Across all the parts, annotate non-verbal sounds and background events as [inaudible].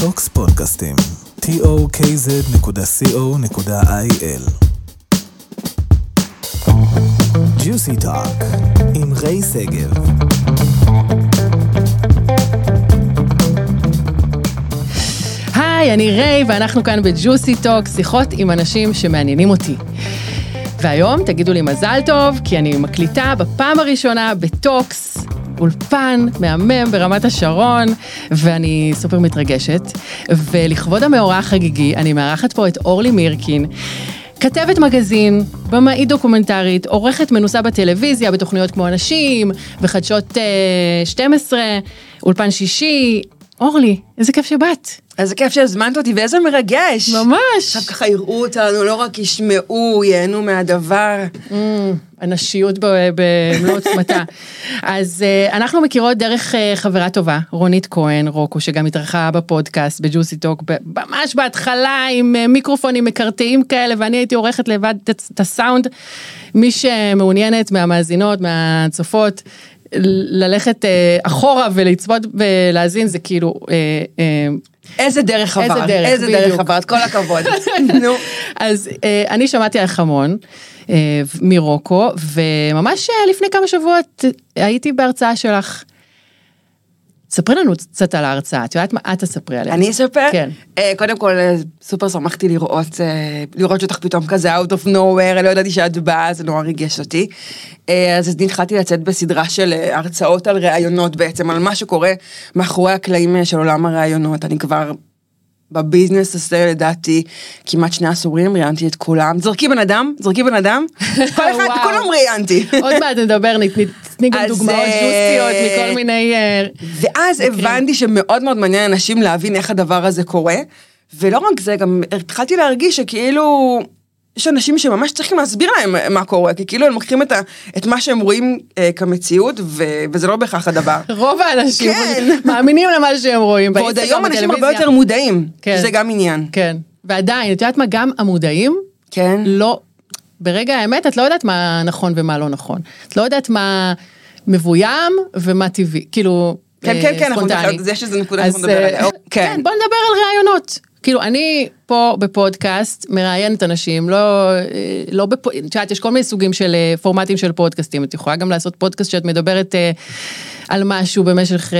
Tokz פודקאסטים, tokz.co.il ג'וסי טוק, עם ריי שגב. היי, אני ריי, ואנחנו כאן בג'וסי טוק, שיחות עם אנשים שמעניינים אותי. והיום תגידו לי מזל טוב, כי אני מקליטה בפעם הראשונה ב Tokz, אולפן מהמם ברמת השרון, ואני סופר מתרגשת. ולכבוד המאורע החגיגי, אני מארחת פה את אורלי מירקין. כתבת מגזין, במאית דוקומנטרית, עורכת מנוסה בטלוויזיה, בתוכניות כמו אנשים, בחדשות uh, 12, אולפן שישי. אורלי, איזה כיף שבאת. איזה כיף שהזמנת אותי ואיזה מרגש. ממש. עכשיו ככה יראו אותנו, לא רק ישמעו, ייהנו מהדבר. Mm, הנשיות במלוא עוצמתה. [laughs] אז uh, אנחנו מכירות דרך uh, חברה טובה, רונית כהן, רוקו, שגם התארחה בפודקאסט, בג'וסי טוק, ממש בהתחלה עם uh, מיקרופונים מקרטעים כאלה, ואני הייתי עורכת לבד את, הסאונד. מי שמעוניינת מהמאזינות, מהצופות, ללכת uh, אחורה ולצפות ולהאזין, זה כאילו... איזה דרך איזה עברת, דרך, איזה בדיוק. דרך עברת, כל הכבוד. [laughs] נו. אז אה, אני שמעתי עליך המון אה, מרוקו, וממש אה, לפני כמה שבועות אה, הייתי בהרצאה שלך. ספרי לנו קצת על ההרצאה, את יודעת מה? את תספרי עליה. אני אספר? כן. אה, קודם כל, אה, סופר שמחתי לראות, אה, לראות אותך פתאום כזה out of nowhere, לא ידעתי שאת באה, זה נורא ריגש אותי. אה, אז התחלתי לצאת בסדרה של אה, הרצאות על ראיונות בעצם, על מה שקורה מאחורי הקלעים של עולם הראיונות. אני כבר בביזנס הזה לדעתי כמעט שני עשורים, ראיינתי את כולם. זרקי בן אדם, זרקי בן אדם, [laughs] כל אחד. כולם ראיינתי. [laughs] עוד מעט נדבר, נת- תתני גם דוגמאות אה, ג'וסיות מכל מיני... אה, ואז הבנתי שמאוד מאוד מעניין אנשים להבין איך הדבר הזה קורה, ולא רק זה, גם התחלתי להרגיש שכאילו... יש אנשים שממש צריכים להסביר להם מה קורה, כי כאילו הם לוקחים את, ה, את מה שהם רואים אה, כמציאות, ו, וזה לא בהכרח הדבר. רוב האנשים כן. מאמינים למה שהם רואים. ועוד היום אנשים הרבה. יותר מודעים, כן. שזה גם עניין. כן, ועדיין, את יודעת מה? גם המודעים כן. לא, ברגע האמת את לא יודעת מה נכון ומה לא נכון. את לא יודעת מה מבוים ומה טבעי, כאילו, כן, כן, כן, ספונטני. יש איזה נקודה שאנחנו נדבר אה, עליה. כן. כן, בוא נדבר על ראיונות. כאילו, אני פה בפודקאסט מראיינת אנשים, לא, אה, לא בפ... את יודעת, יש כל מיני סוגים של אה, פורמטים של פודקאסטים. את יכולה גם לעשות פודקאסט שאת מדברת אה, על משהו במשך, אה,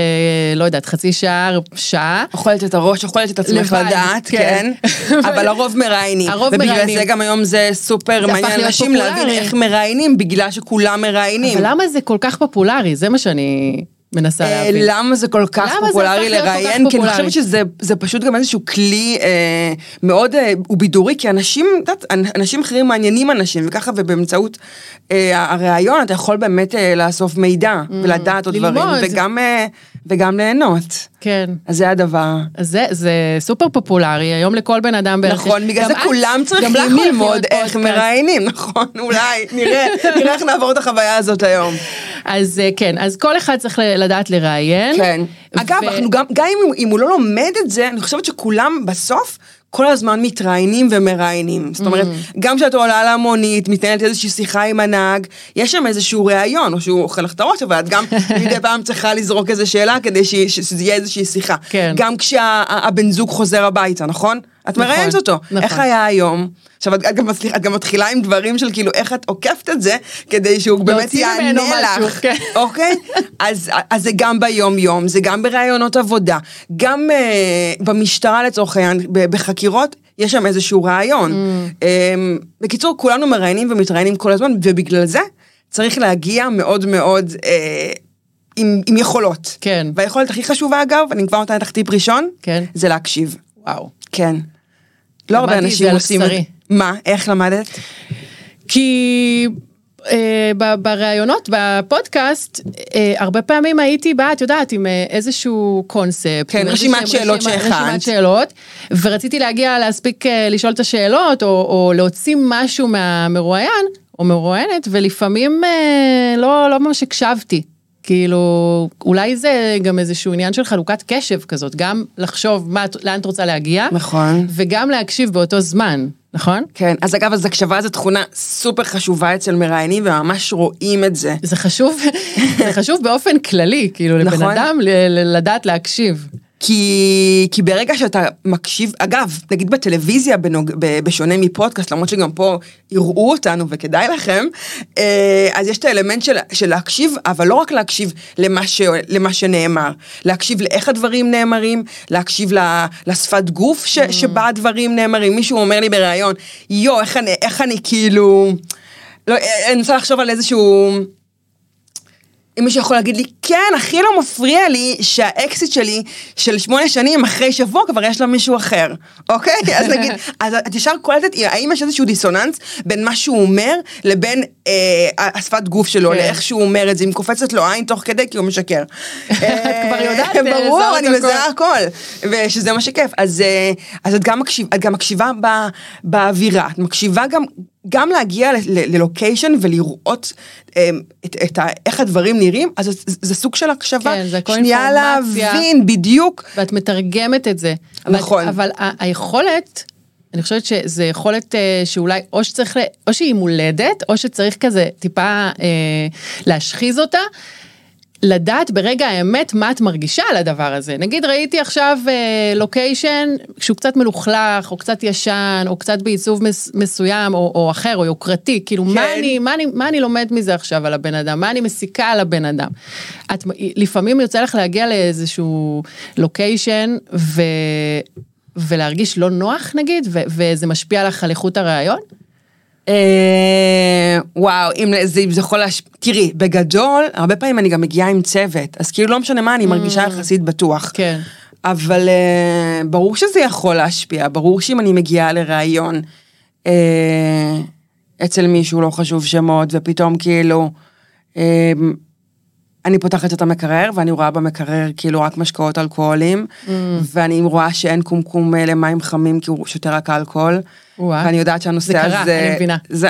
לא יודעת, חצי שעה, שעה. אוכלת את הראש, אוכלת את עצמך לדעת, כן. כן, [laughs] אבל הרוב מראיינים. הרוב ובגלל מראיינים. זה גם היום זה סופר זה מעניין אנשים להבין. איך מראיינים, בגלל שכולם מראיינים. אבל למה זה כל כך פופולרי? זה מה שאני מנסה אה, להבין. למה זה כל כך פופולרי לראיין? כי אני? חושבת שזה זה פשוט גם איזשהו כלי אה, מאוד אה, הוא בידורי, כי אנשים, את יודעת, אנ- אנשים אחרים מעניינים אנשים, וככה ובאמצעות אה, הראיון אתה יכול באמת אה, לאסוף מידע ולדעת עוד דברים. וגם, אה, וגם ליהנות. כן. אז זה הדבר. אז זה, זה סופר פופולרי, היום לכל בן אדם בערך. נכון, בגלל זה כולם צריכים ללמוד איך. מראיינים, נכון, אולי, נראה, נראה איך נעבור את החוויה הזאת היום. אז אה, כן, אז כל אחד צריך לדעת לראיין. כן. אגב, ו- אנחנו גם, גם אם, אם הוא לא לומד את זה, אני חושבת שכולם בסוף כל הזמן מתראיינים ומראיינים. זאת אומרת, גם כשאת עולה למונית, מתנהלת איזושהי שיחה עם הנהג, יש שם איזשהו ראיון, או שהוא אוכל לך את הראש, אבל את גם [laughs] מדי פעם צריכה לזרוק איזו שאלה כדי שזה יהיה איזושהי שיחה. כן. גם כשהבן זוג חוזר הביתה, נכון? את נכון, מראיינת אותו. נכון. איך היה היום? עכשיו, את, את, גם מצליחה, את גם מתחילה עם דברים של כאילו, איך את עוקפת את זה, כדי שהוא באמת יענה משהו, לך. כן. אוקיי? אז, אז זה גם ביום יום, זה גם בראיונות עבודה, גם uh, במשטרה לצורך העניין, בחקירות, יש שם איזשהו רעיון. Mm. Um, בקיצור, כולנו מראיינים ומתראיינים כל הזמן, ובגלל זה צריך להגיע מאוד מאוד uh, עם, עם יכולות. כן. והיכולת הכי חשובה אגב, אני כבר נותנת לך טיפ ראשון, כן. זה להקשיב. וואו. כן. לא הרבה אנשים עושים את זה. מה? איך למדת? כי אה, בראיונות, בפודקאסט, אה, הרבה פעמים הייתי באה, את יודעת, עם אה, איזשהו קונספט. כן, רשימת שאלות רשימה- שהכנת. רשימת שאלות, ורציתי להגיע להספיק אה, לשאול את השאלות, או, או להוציא משהו מהמרואיין, או מרואיינת, ולפעמים אה, לא, לא ממש הקשבתי. כאילו, אולי זה גם איזשהו עניין של חלוקת קשב כזאת, גם לחשוב מה, לאן את רוצה להגיע, נכון. וגם להקשיב באותו זמן, נכון? כן, אז אגב, אז הקשבה זו תכונה סופר חשובה אצל מראיינים, וממש רואים את זה. זה חשוב, [laughs] זה חשוב באופן כללי, כאילו לבן נכון. אדם ל- ל- לדעת להקשיב. כי, כי ברגע שאתה מקשיב, אגב, נגיד בטלוויזיה, בנוג, ב, בשונה מפודקאסט, למרות שגם פה יראו אותנו וכדאי לכם, אה, אז יש את האלמנט של, של להקשיב, אבל לא רק להקשיב למה, ש, למה שנאמר, להקשיב לאיך הדברים נאמרים, להקשיב לשפת גוף ש, mm. שבה הדברים נאמרים. מישהו אומר לי בריאיון, יו, איך אני, איך אני כאילו... לא, אני רוצה לחשוב על איזשהו... אם מישהו יכול להגיד לי, כן, הכי לא מפריע לי שהאקסיט שלי של שמונה שנים אחרי שבוע כבר יש לה מישהו אחר, אוקיי? אז [laughs] נגיד, אז את ישר קולטת, האם יש איזשהו דיסוננס בין מה שהוא אומר לבין אה, השפת גוף שלו, כן. לאיך שהוא אומר את זה, אם קופצת לו עין תוך כדי כי הוא משקר. את [laughs] כבר יודעת, אה, ברור, אני מזהה הכל, ושזה מה שכיף. אז, אה, אז את גם מקשיבה, את גם מקשיבה באווירה, את מקשיבה גם גם להגיע ללוקיישן ולראות אמ, את, את ה, איך הדברים נראים, אז זה, זה סוג של הקשבה. כן, זה הכל שנייה להבין בדיוק. ואת מתרגמת את זה. נכון. אבל, אבל היכולת, אני חושבת שזה יכולת אה, שאולי או שצריך, או שהיא מולדת, או שצריך כזה טיפה אה, להשחיז אותה. לדעת ברגע האמת מה את מרגישה על הדבר הזה. נגיד ראיתי עכשיו אה, לוקיישן שהוא קצת מלוכלך, או קצת ישן, או קצת בעיצוב מס, מסוים, או, או אחר, או יוקרתי, כאילו כן. מה, אני, מה, אני, מה אני לומד מזה עכשיו על הבן אדם, מה אני מסיקה על הבן אדם. את, לפעמים יוצא לך להגיע לאיזשהו לוקיישן, ו... ולהרגיש לא נוח נגיד, ו- וזה משפיע לך על איכות הראיון? אה, וואו, אם זה יכול להשפיע, תראי, בגדול, הרבה פעמים אני גם מגיעה עם צוות, אז כאילו לא משנה מה, אני מרגישה mm. יחסית בטוח. כן. אבל uh, ברור שזה יכול להשפיע, ברור שאם אני מגיעה לראיון uh, אצל מישהו, לא חשוב שמות, ופתאום כאילו, uh, אני פותחת את המקרר, ואני רואה במקרר כאילו רק משקאות אלכוהולים, mm. ואני רואה שאין קומקום למים חמים כי הוא שותה רק אלכוהול. ואני יודעת שהנושא הזה... זה קרה, אני מבינה. זה,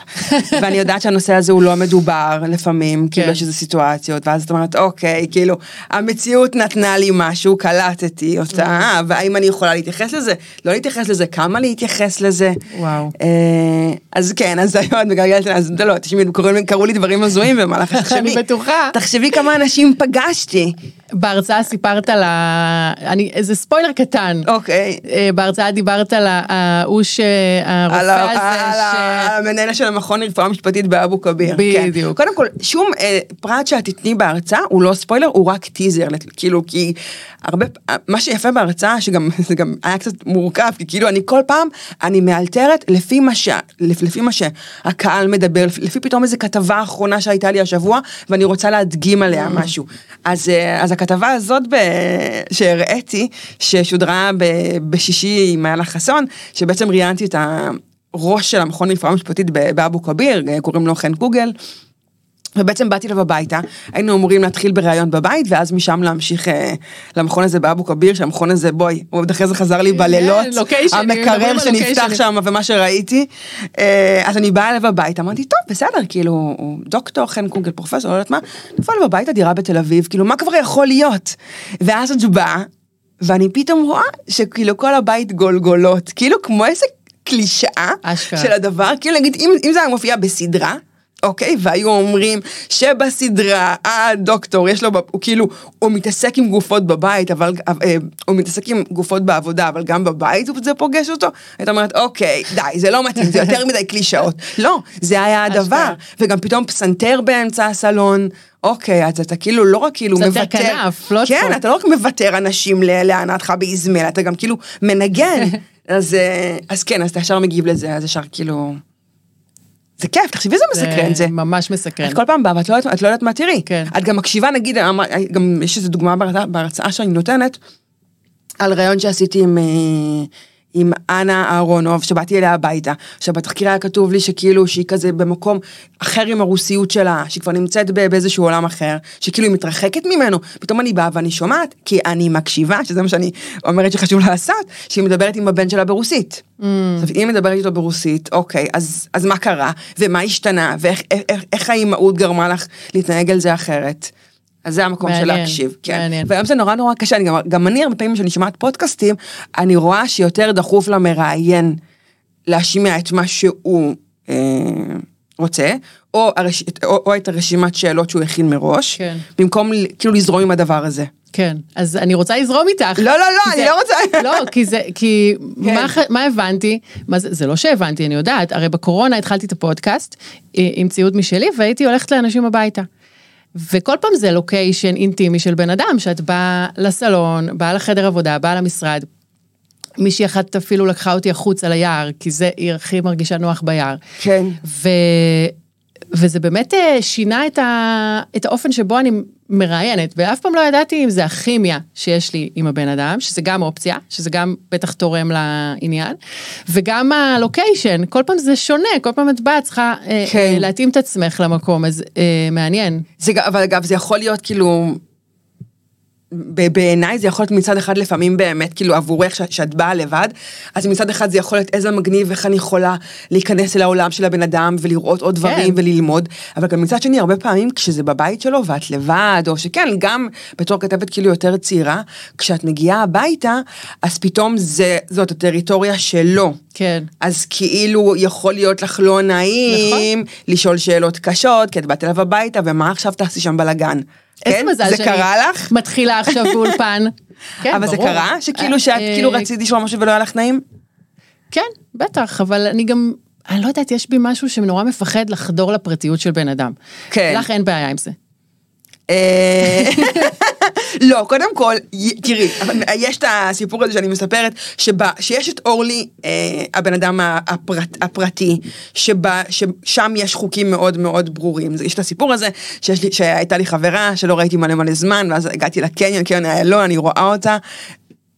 [laughs] ואני יודעת שהנושא הזה הוא לא מדובר לפעמים, כאילו כן. כאילו יש איזה סיטואציות, ואז את אומרת, אוקיי, כאילו, המציאות נתנה לי משהו, קלטתי אותה, mm. והאם אני יכולה להתייחס לזה? לא להתייחס לזה, כמה להתייחס לזה? וואו. אה, אז כן, אז היום את מגלגלת, אז לא, תשמעי, קראו לי דברים הזויים במהלך [laughs] תחשבי. אני בטוחה. תחשבי כמה אנשים פגשתי. בהרצאה סיפרת על ה... אני, איזה ספוילר קטן. אוקיי. אה, בהרצאה דיברת על ההוא שהרופא הזה. על המנהל של המכון לרפואה משפטית באבו כביר. כן. בדיוק. קודם כל, שום אה, פרט שאת תתני בהרצאה הוא לא ספוילר, הוא רק טיזר. כאילו, כי הרבה, מה שיפה בהרצאה, שגם [laughs] זה גם היה קצת מורכב, כי כאילו אני כל פעם, אני מאלתרת לפי מה, ש, לפי מה שהקהל מדבר, לפי פתאום איזה כתבה אחרונה שהייתה לי השבוע, ואני רוצה להדגים עליה mm. משהו. אז, אה, אז הכתבה הזאת ב... שהראיתי, ששודרה ב... בשישי עם איילה חסון, שבעצם ראיינתי את הראש של המכון לרפואה משפטית באבו כביר, קוראים לו חן קוגל. ובעצם באתי אליו הביתה, היינו אמורים להתחיל בראיון בבית, ואז משם להמשיך אה, למכון הזה באבו כביר, שהמכון הזה, בואי, הוא עוד אחרי זה חזר לי בלילות, המקרר שנפתח שם ומה שראיתי. אה, אז אני באה אליו הביתה, אמרתי, טוב, בסדר, כאילו, הוא דוקטור, חן קוגל, פרופסור, לא יודעת מה, נפל אליו הביתה, דירה בתל אביב, כאילו, מה כבר יכול להיות? ואז את באה, ואני פתאום רואה שכאילו כל הבית גולגולות, כאילו כמו איזה קלישאה של הדבר, כאילו נגיד, אם, אם זה היה מופיע בסדרה, אוקיי? והיו אומרים שבסדרה הדוקטור יש לו, הוא כאילו, הוא מתעסק עם גופות בבית, אבל, אה, הוא מתעסק עם גופות בעבודה, אבל גם בבית זה פוגש אותו. היית אומרת, אוקיי, די, זה לא מתאים, זה יותר מדי קלישאות. [laughs] לא, זה היה הדבר. וגם פתאום פסנתר באמצע הסלון. אוקיי, אז אתה כאילו לא רק כאילו מוותר, כנף, לא כן, אתה לא רק מוותר אנשים להנאתך באזמל, אתה גם כאילו מנגן. [laughs] אז, אה, אז כן, אז אתה ישר מגיב לזה, אז ישר כאילו... זה כיף, תחשבי איזה מסקרן זה. ממש מסקרן. את כל פעם באה ואת לא, לא יודעת מה תראי. כן. את גם מקשיבה, נגיד, גם יש איזו דוגמה בהרצאה שאני נותנת, על ראיון שעשיתי עם... עם אנה אהרונוב, שבאתי אליה הביתה. עכשיו בתחקיר היה כתוב לי שכאילו שהיא כזה במקום אחר עם הרוסיות שלה, שהיא כבר נמצאת באיזשהו עולם אחר, שכאילו היא מתרחקת ממנו. פתאום אני באה ואני שומעת, כי אני מקשיבה, שזה מה שאני אומרת שחשוב לעשות, שהיא מדברת עם הבן שלה ברוסית. Mm. עכשיו, אם מדברת איתו ברוסית, אוקיי, אז, אז מה קרה? ומה השתנה? ואיך איך, איך, איך האימהות גרמה לך להתנהג על זה אחרת? אז זה המקום של להקשיב, כן. מעניין. והיום זה נורא נורא קשה, אני גם, גם אני הרבה פעמים כשאני שומעת פודקאסטים, אני רואה שיותר דחוף למראיין להשמיע את מה שהוא אה, רוצה, או, הרש... או, או את הרשימת שאלות שהוא הכין מראש, כן. במקום כאילו לזרום עם הדבר הזה. כן, אז אני רוצה לזרום איתך. לא, לא, לא, אני זה- לא רוצה. [laughs] לא, כי זה, כי [laughs] כן. מה, מה הבנתי? מה זה, זה לא שהבנתי, אני יודעת, הרי בקורונה התחלתי את הפודקאסט אה, עם ציוד משלי והייתי הולכת לאנשים הביתה. וכל פעם זה לוקיישן אינטימי של בן אדם, שאת באה לסלון, באה לחדר עבודה, באה למשרד. מישהי אחת אפילו לקחה אותי החוצה ליער, כי זה, היא הכי מרגישה נוח ביער. כן. ו... וזה באמת אה, שינה את, ה... את האופן שבו אני מראיינת, ואף פעם לא ידעתי אם זה הכימיה שיש לי עם הבן אדם, שזה גם אופציה, שזה גם בטח תורם לעניין, וגם הלוקיישן, כל פעם זה שונה, כל פעם את באה, צריכה אה, כן. אה, להתאים את עצמך למקום, אז מעניין. זה, אבל אגב, זה יכול להיות כאילו... בעיניי זה יכול להיות מצד אחד לפעמים באמת כאילו עבורך ש- שאת באה לבד אז מצד אחד זה יכול להיות איזה מגניב איך אני יכולה להיכנס אל העולם של הבן אדם ולראות עוד דברים כן. וללמוד אבל גם מצד שני הרבה פעמים כשזה בבית שלו ואת לבד או שכן גם בתור כתבת כאילו יותר צעירה כשאת מגיעה הביתה אז פתאום זה זאת הטריטוריה שלו. כן. אז כאילו יכול להיות לך לא נעים, נכון. לשאול שאלות קשות, כי את באת אליו הביתה, ומה עכשיו תעשי שם בלאגן? איזה כן? מזל זה שאני קרה לך? מתחילה עכשיו באולפן. [laughs] כן, אבל זה ברור. קרה? שכאילו אה, שאת אה, כאילו רצית לשמוע משהו ולא היה לך נעים? כן, בטח, אבל אני גם, אני לא יודעת, יש בי משהו שנורא מפחד לחדור לפרטיות של בן אדם. כן. לך אין בעיה עם זה. [laughs] לא, קודם כל, תראי, יש את הסיפור הזה שאני מספרת, שבה, שיש את אורלי, אה, הבן אדם הפרט, הפרטי, שבה, ששם יש חוקים מאוד מאוד ברורים. יש את הסיפור הזה, שיש לי, שהייתה לי חברה שלא ראיתי מלא מלא זמן, ואז הגעתי לקניון, קניון איילון, אני רואה אותה.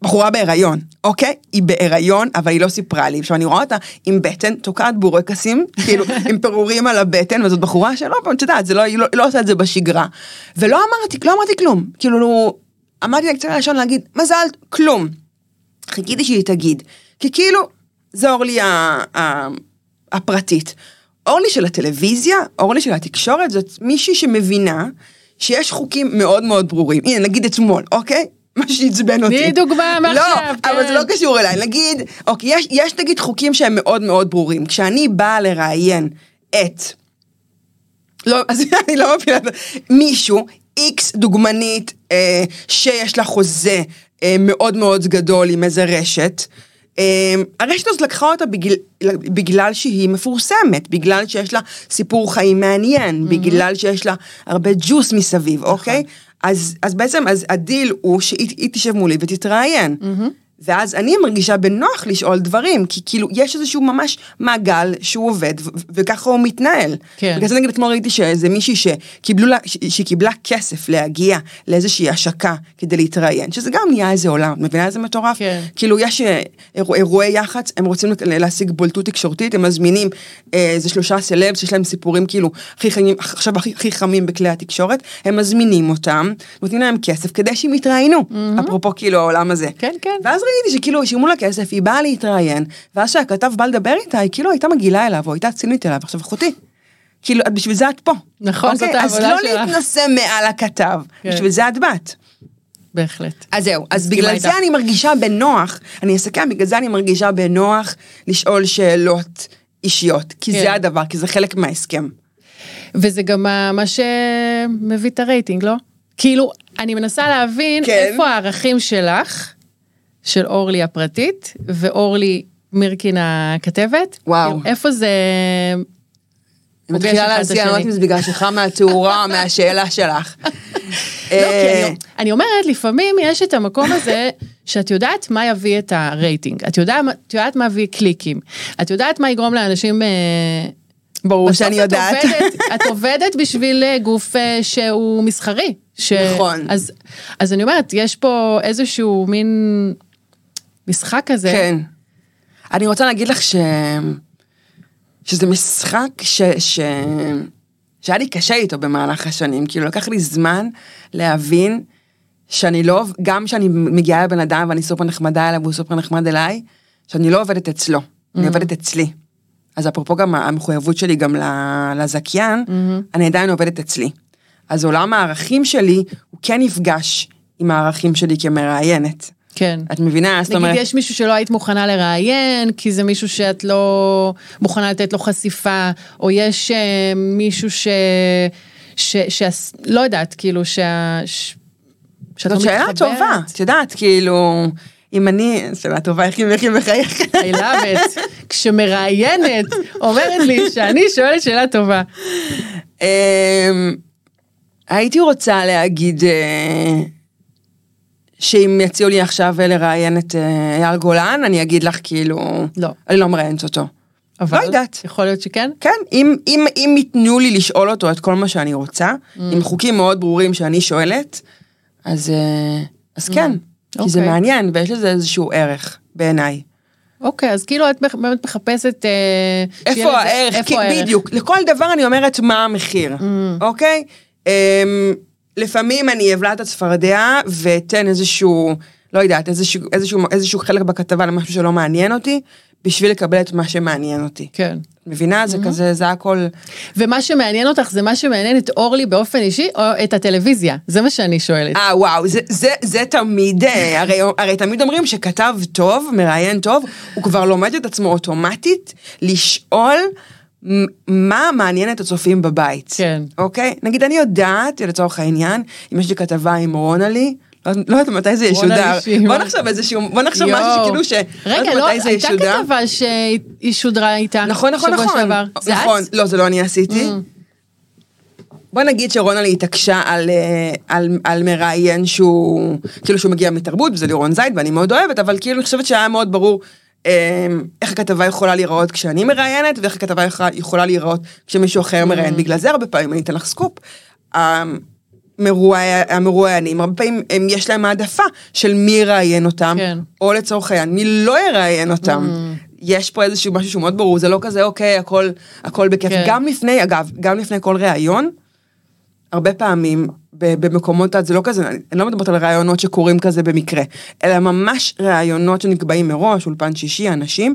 בחורה בהיריון, אוקיי? היא בהיריון, אבל היא לא סיפרה לי. עכשיו אני רואה אותה עם בטן, תוקעת בורקסים, [laughs] כאילו, עם פירורים על הבטן, וזאת בחורה שלא, את יודעת, לא, היא לא, לא עושה את זה בשגרה. ולא אמרתי, לא אמרתי כלום. כאילו, אמרתי לה קצת ראשון להגיד, מזל, כלום. חיכיתי שהיא תגיד. כי כאילו, זה אורלי ה- ה- הפרטית. אורלי של הטלוויזיה, אורלי של התקשורת, זאת מישהי שמבינה שיש חוקים מאוד מאוד ברורים. הנה, נגיד אתמול, אוקיי? מה שעצבן אותי. תני דוגמה מעכשיו, לא, אבל כן. זה לא קשור אליי. נגיד, אוקיי, יש, יש נגיד חוקים שהם מאוד מאוד ברורים. כשאני באה לראיין את... לא, [laughs] אז אני לא מבינה, מישהו, איקס דוגמנית, אה, שיש לה חוזה אה, מאוד מאוד גדול עם איזה רשת, אה, הרשת הזאת לקחה אותה בגלל, בגלל שהיא מפורסמת, בגלל שיש לה סיפור חיים מעניין, בגלל שיש לה הרבה ג'וס מסביב, אוקיי? אז, אז בעצם, אז הדיל הוא שהיא היא תשב מולי ותתראיין. ואז אני מרגישה בנוח לשאול דברים, כי כאילו יש איזשהו ממש מעגל שהוא עובד, וככה הוא מתנהל. כן. בגלל זה נגיד אתמול ראיתי שאיזה מישהי שקיבלו לה, שקיבלה כסף להגיע לאיזושהי השקה כדי להתראיין, שזה גם נהיה איזה עולם, את מבינה איזה מטורף? כן. כאילו יש אה, אירוע, אירועי יח"צ, הם רוצים להשיג בולטות תקשורתית, הם מזמינים אה, איזה שלושה סלב שיש להם סיפורים כאילו הכי חמים, עכשיו הכי, הכי חמים בכלי התקשורת, הם מזמינים אותם, נותנים להם כסף כדי שהם יתראיינו, אפרופו כאילו העולם הזה. כן, כן. ואז ראיתי שכאילו שילמו לה כסף, היא באה להתראיין, ואז שהכתב בא לדבר איתה, היא כאילו הייתה מגעילה אליו, או הייתה צינית אליו, עכשיו אחותי. כאילו, את בשביל זה את פה. נכון, זאת אוקיי? העבודה אז שלך. לא להתנשא מעל הכתב, כן. בשביל זה את באת. בהחלט. אז זהו, אז בגלל. זה אני מרגישה בנוח, אני אסכם, בגלל זה אני מרגישה בנוח לשאול שאלות אישיות, כי כן. זה הדבר, כי זה חלק מההסכם. וזה גם מה- מה שמביא את הרייטינג, לא? כאילו, אני מנסה להבין כן. איפה הערכים שלך, של אורלי הפרטית, ואורלי מירקין הכתבת. וואו. איפה זה... אני מתחילה להסיע, אני לא יודעת. אם זה בגלל שלך מהתאורה או [laughs] מהשאלה שלך. לא, אה, אני, אומרת, לפעמים יש את המקום הזה שאת יודעת מה יביא את הרייטינג, את יודעת, מה- יביא קליקים, את יודעת מה יגרום לאנשים... אה, ברור שאני יודעת. [laughs] את עובדת בשביל אה, גוף שהוא מסחרי. נכון. אז אני אומרת, יש פה איזשהו מין משחק כזה. כן. אני רוצה להגיד לך ש... שזה משחק ש... ש... שהיה לי קשה איתו במהלך השנים, כאילו לקח לי זמן להבין שאני לא, גם כשאני מגיעה לבן אדם ואני סופר נחמדה אליו והוא סופר נחמד אליי, שאני לא עובדת אצלו, אני עובדת אצלי. אז אפרופו גם המחויבות שלי גם לזכיין, אני עדיין עובדת אצלי. אז עולם הערכים שלי, הוא כן נפגש עם הערכים שלי כמראיינת. כן. את מבינה? זאת אומרת... נגיד יש מישהו שלא היית מוכנה לראיין, כי זה מישהו שאת לא מוכנה לתת לו חשיפה, או יש uh, מישהו ש... ש... ש... לא יודעת, כאילו, שה... ש... שאת לא מתחברת. זאת שאלה טובה, את יודעת, כאילו... אם אני, שאלה טובה, איך היא מחייכת. I love it. כשמראיינת אומרת לי שאני שואלת שאלה טובה. אמ, הייתי רוצה להגיד אה, שאם יציעו לי עכשיו לראיין את אה, אייל גולן, אני אגיד לך כאילו, לא, אני לא מראיינת אותו. אבל לא יודעת. יכול להיות שכן? כן, אם, אם, אם ייתנו לי לשאול אותו את כל מה שאני רוצה, mm. עם חוקים מאוד ברורים שאני שואלת, אז, אה, אז כן. Mm. כי זה אוקיי. מעניין ויש לזה איזשהו ערך בעיניי. אוקיי, אז כאילו את באמת מחפשת... אה, איפה הערך? איפה הערך? בדיוק, לכל דבר אני אומרת מה המחיר, mm. אוקיי? לפעמים אני אבלע את הצפרדע ואתן איזשהו, לא יודעת, איזשהו, איזשהו, איזשהו חלק בכתבה למשהו שלא מעניין אותי, בשביל לקבל את מה שמעניין אותי. כן. מבינה? זה mm-hmm. כזה, זה הכל... ומה שמעניין אותך זה מה שמעניין את אורלי באופן אישי, או את הטלוויזיה? זה מה שאני שואלת. אה, וואו, זה, זה, זה תמיד, אה, הרי, הרי תמיד אומרים שכתב טוב, מראיין טוב, הוא כבר לומד את עצמו אוטומטית לשאול מה מעניין את הצופים בבית. כן. אוקיי? נגיד, אני יודעת, לצורך העניין, אם יש לי כתבה עם רונלי, לא יודעת מתי זה ישודר. בוא נחשוב איזשהו, בוא נחשוב משהו שכאילו ש... רגע, לא, הייתה כתבה שהיא שודרה איתה. נכון, נכון, נכון. נכון, לא, זה לא אני עשיתי. Mm. בוא נגיד שרונלי התעקשה על, אה, על, על מראיין שהוא, כאילו שהוא מגיע מתרבות, וזה לירון זייד, ואני מאוד אוהבת, אבל כאילו אני חושבת שהיה מאוד ברור איך הכתבה יכולה להיראות כשאני מראיינת, ואיך הכתבה יכולה להיראות כשמישהו אחר מראיין. Mm. בגלל זה הרבה פעמים, אני אתן לך סקופ. המרואיינים, הרבה פעמים הם, יש להם העדפה של מי יראיין אותם, כן. או לצורך העניין, מי לא יראיין אותם. Mm. יש פה איזשהו משהו שהוא מאוד ברור, זה לא כזה, אוקיי, הכל, הכל בכיף. כן. גם לפני, אגב, גם לפני כל ראיון, הרבה פעמים במקומות, זה לא כזה, אני לא מדברת על ראיונות שקורים כזה במקרה, אלא ממש ראיונות שנקבעים מראש, אולפן שישי, אנשים,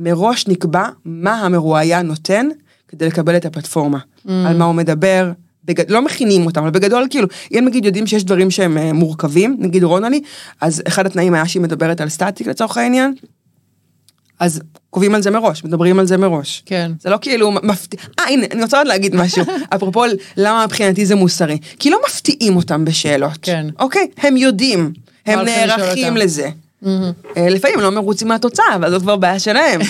מראש נקבע מה המרואיין נותן כדי לקבל את הפלטפורמה, mm. על מה הוא מדבר, בגד... לא מכינים אותם, אבל בגדול כאילו, אם נגיד יודעים שיש דברים שהם uh, מורכבים, נגיד רונלי, אז אחד התנאים היה שהיא מדברת על סטטיק לצורך העניין, אז קובעים על זה מראש, מדברים על זה מראש. כן. זה לא כאילו מפתיע, אה הנה, אני רוצה עוד להגיד משהו, [laughs] אפרופו למה מבחינתי זה מוסרי, כי לא מפתיעים אותם בשאלות. כן. אוקיי? הם יודעים, הם נערכים לזה. Mm-hmm. לפעמים לא מרוצים מהתוצאה, אבל זאת כבר בעיה שלהם.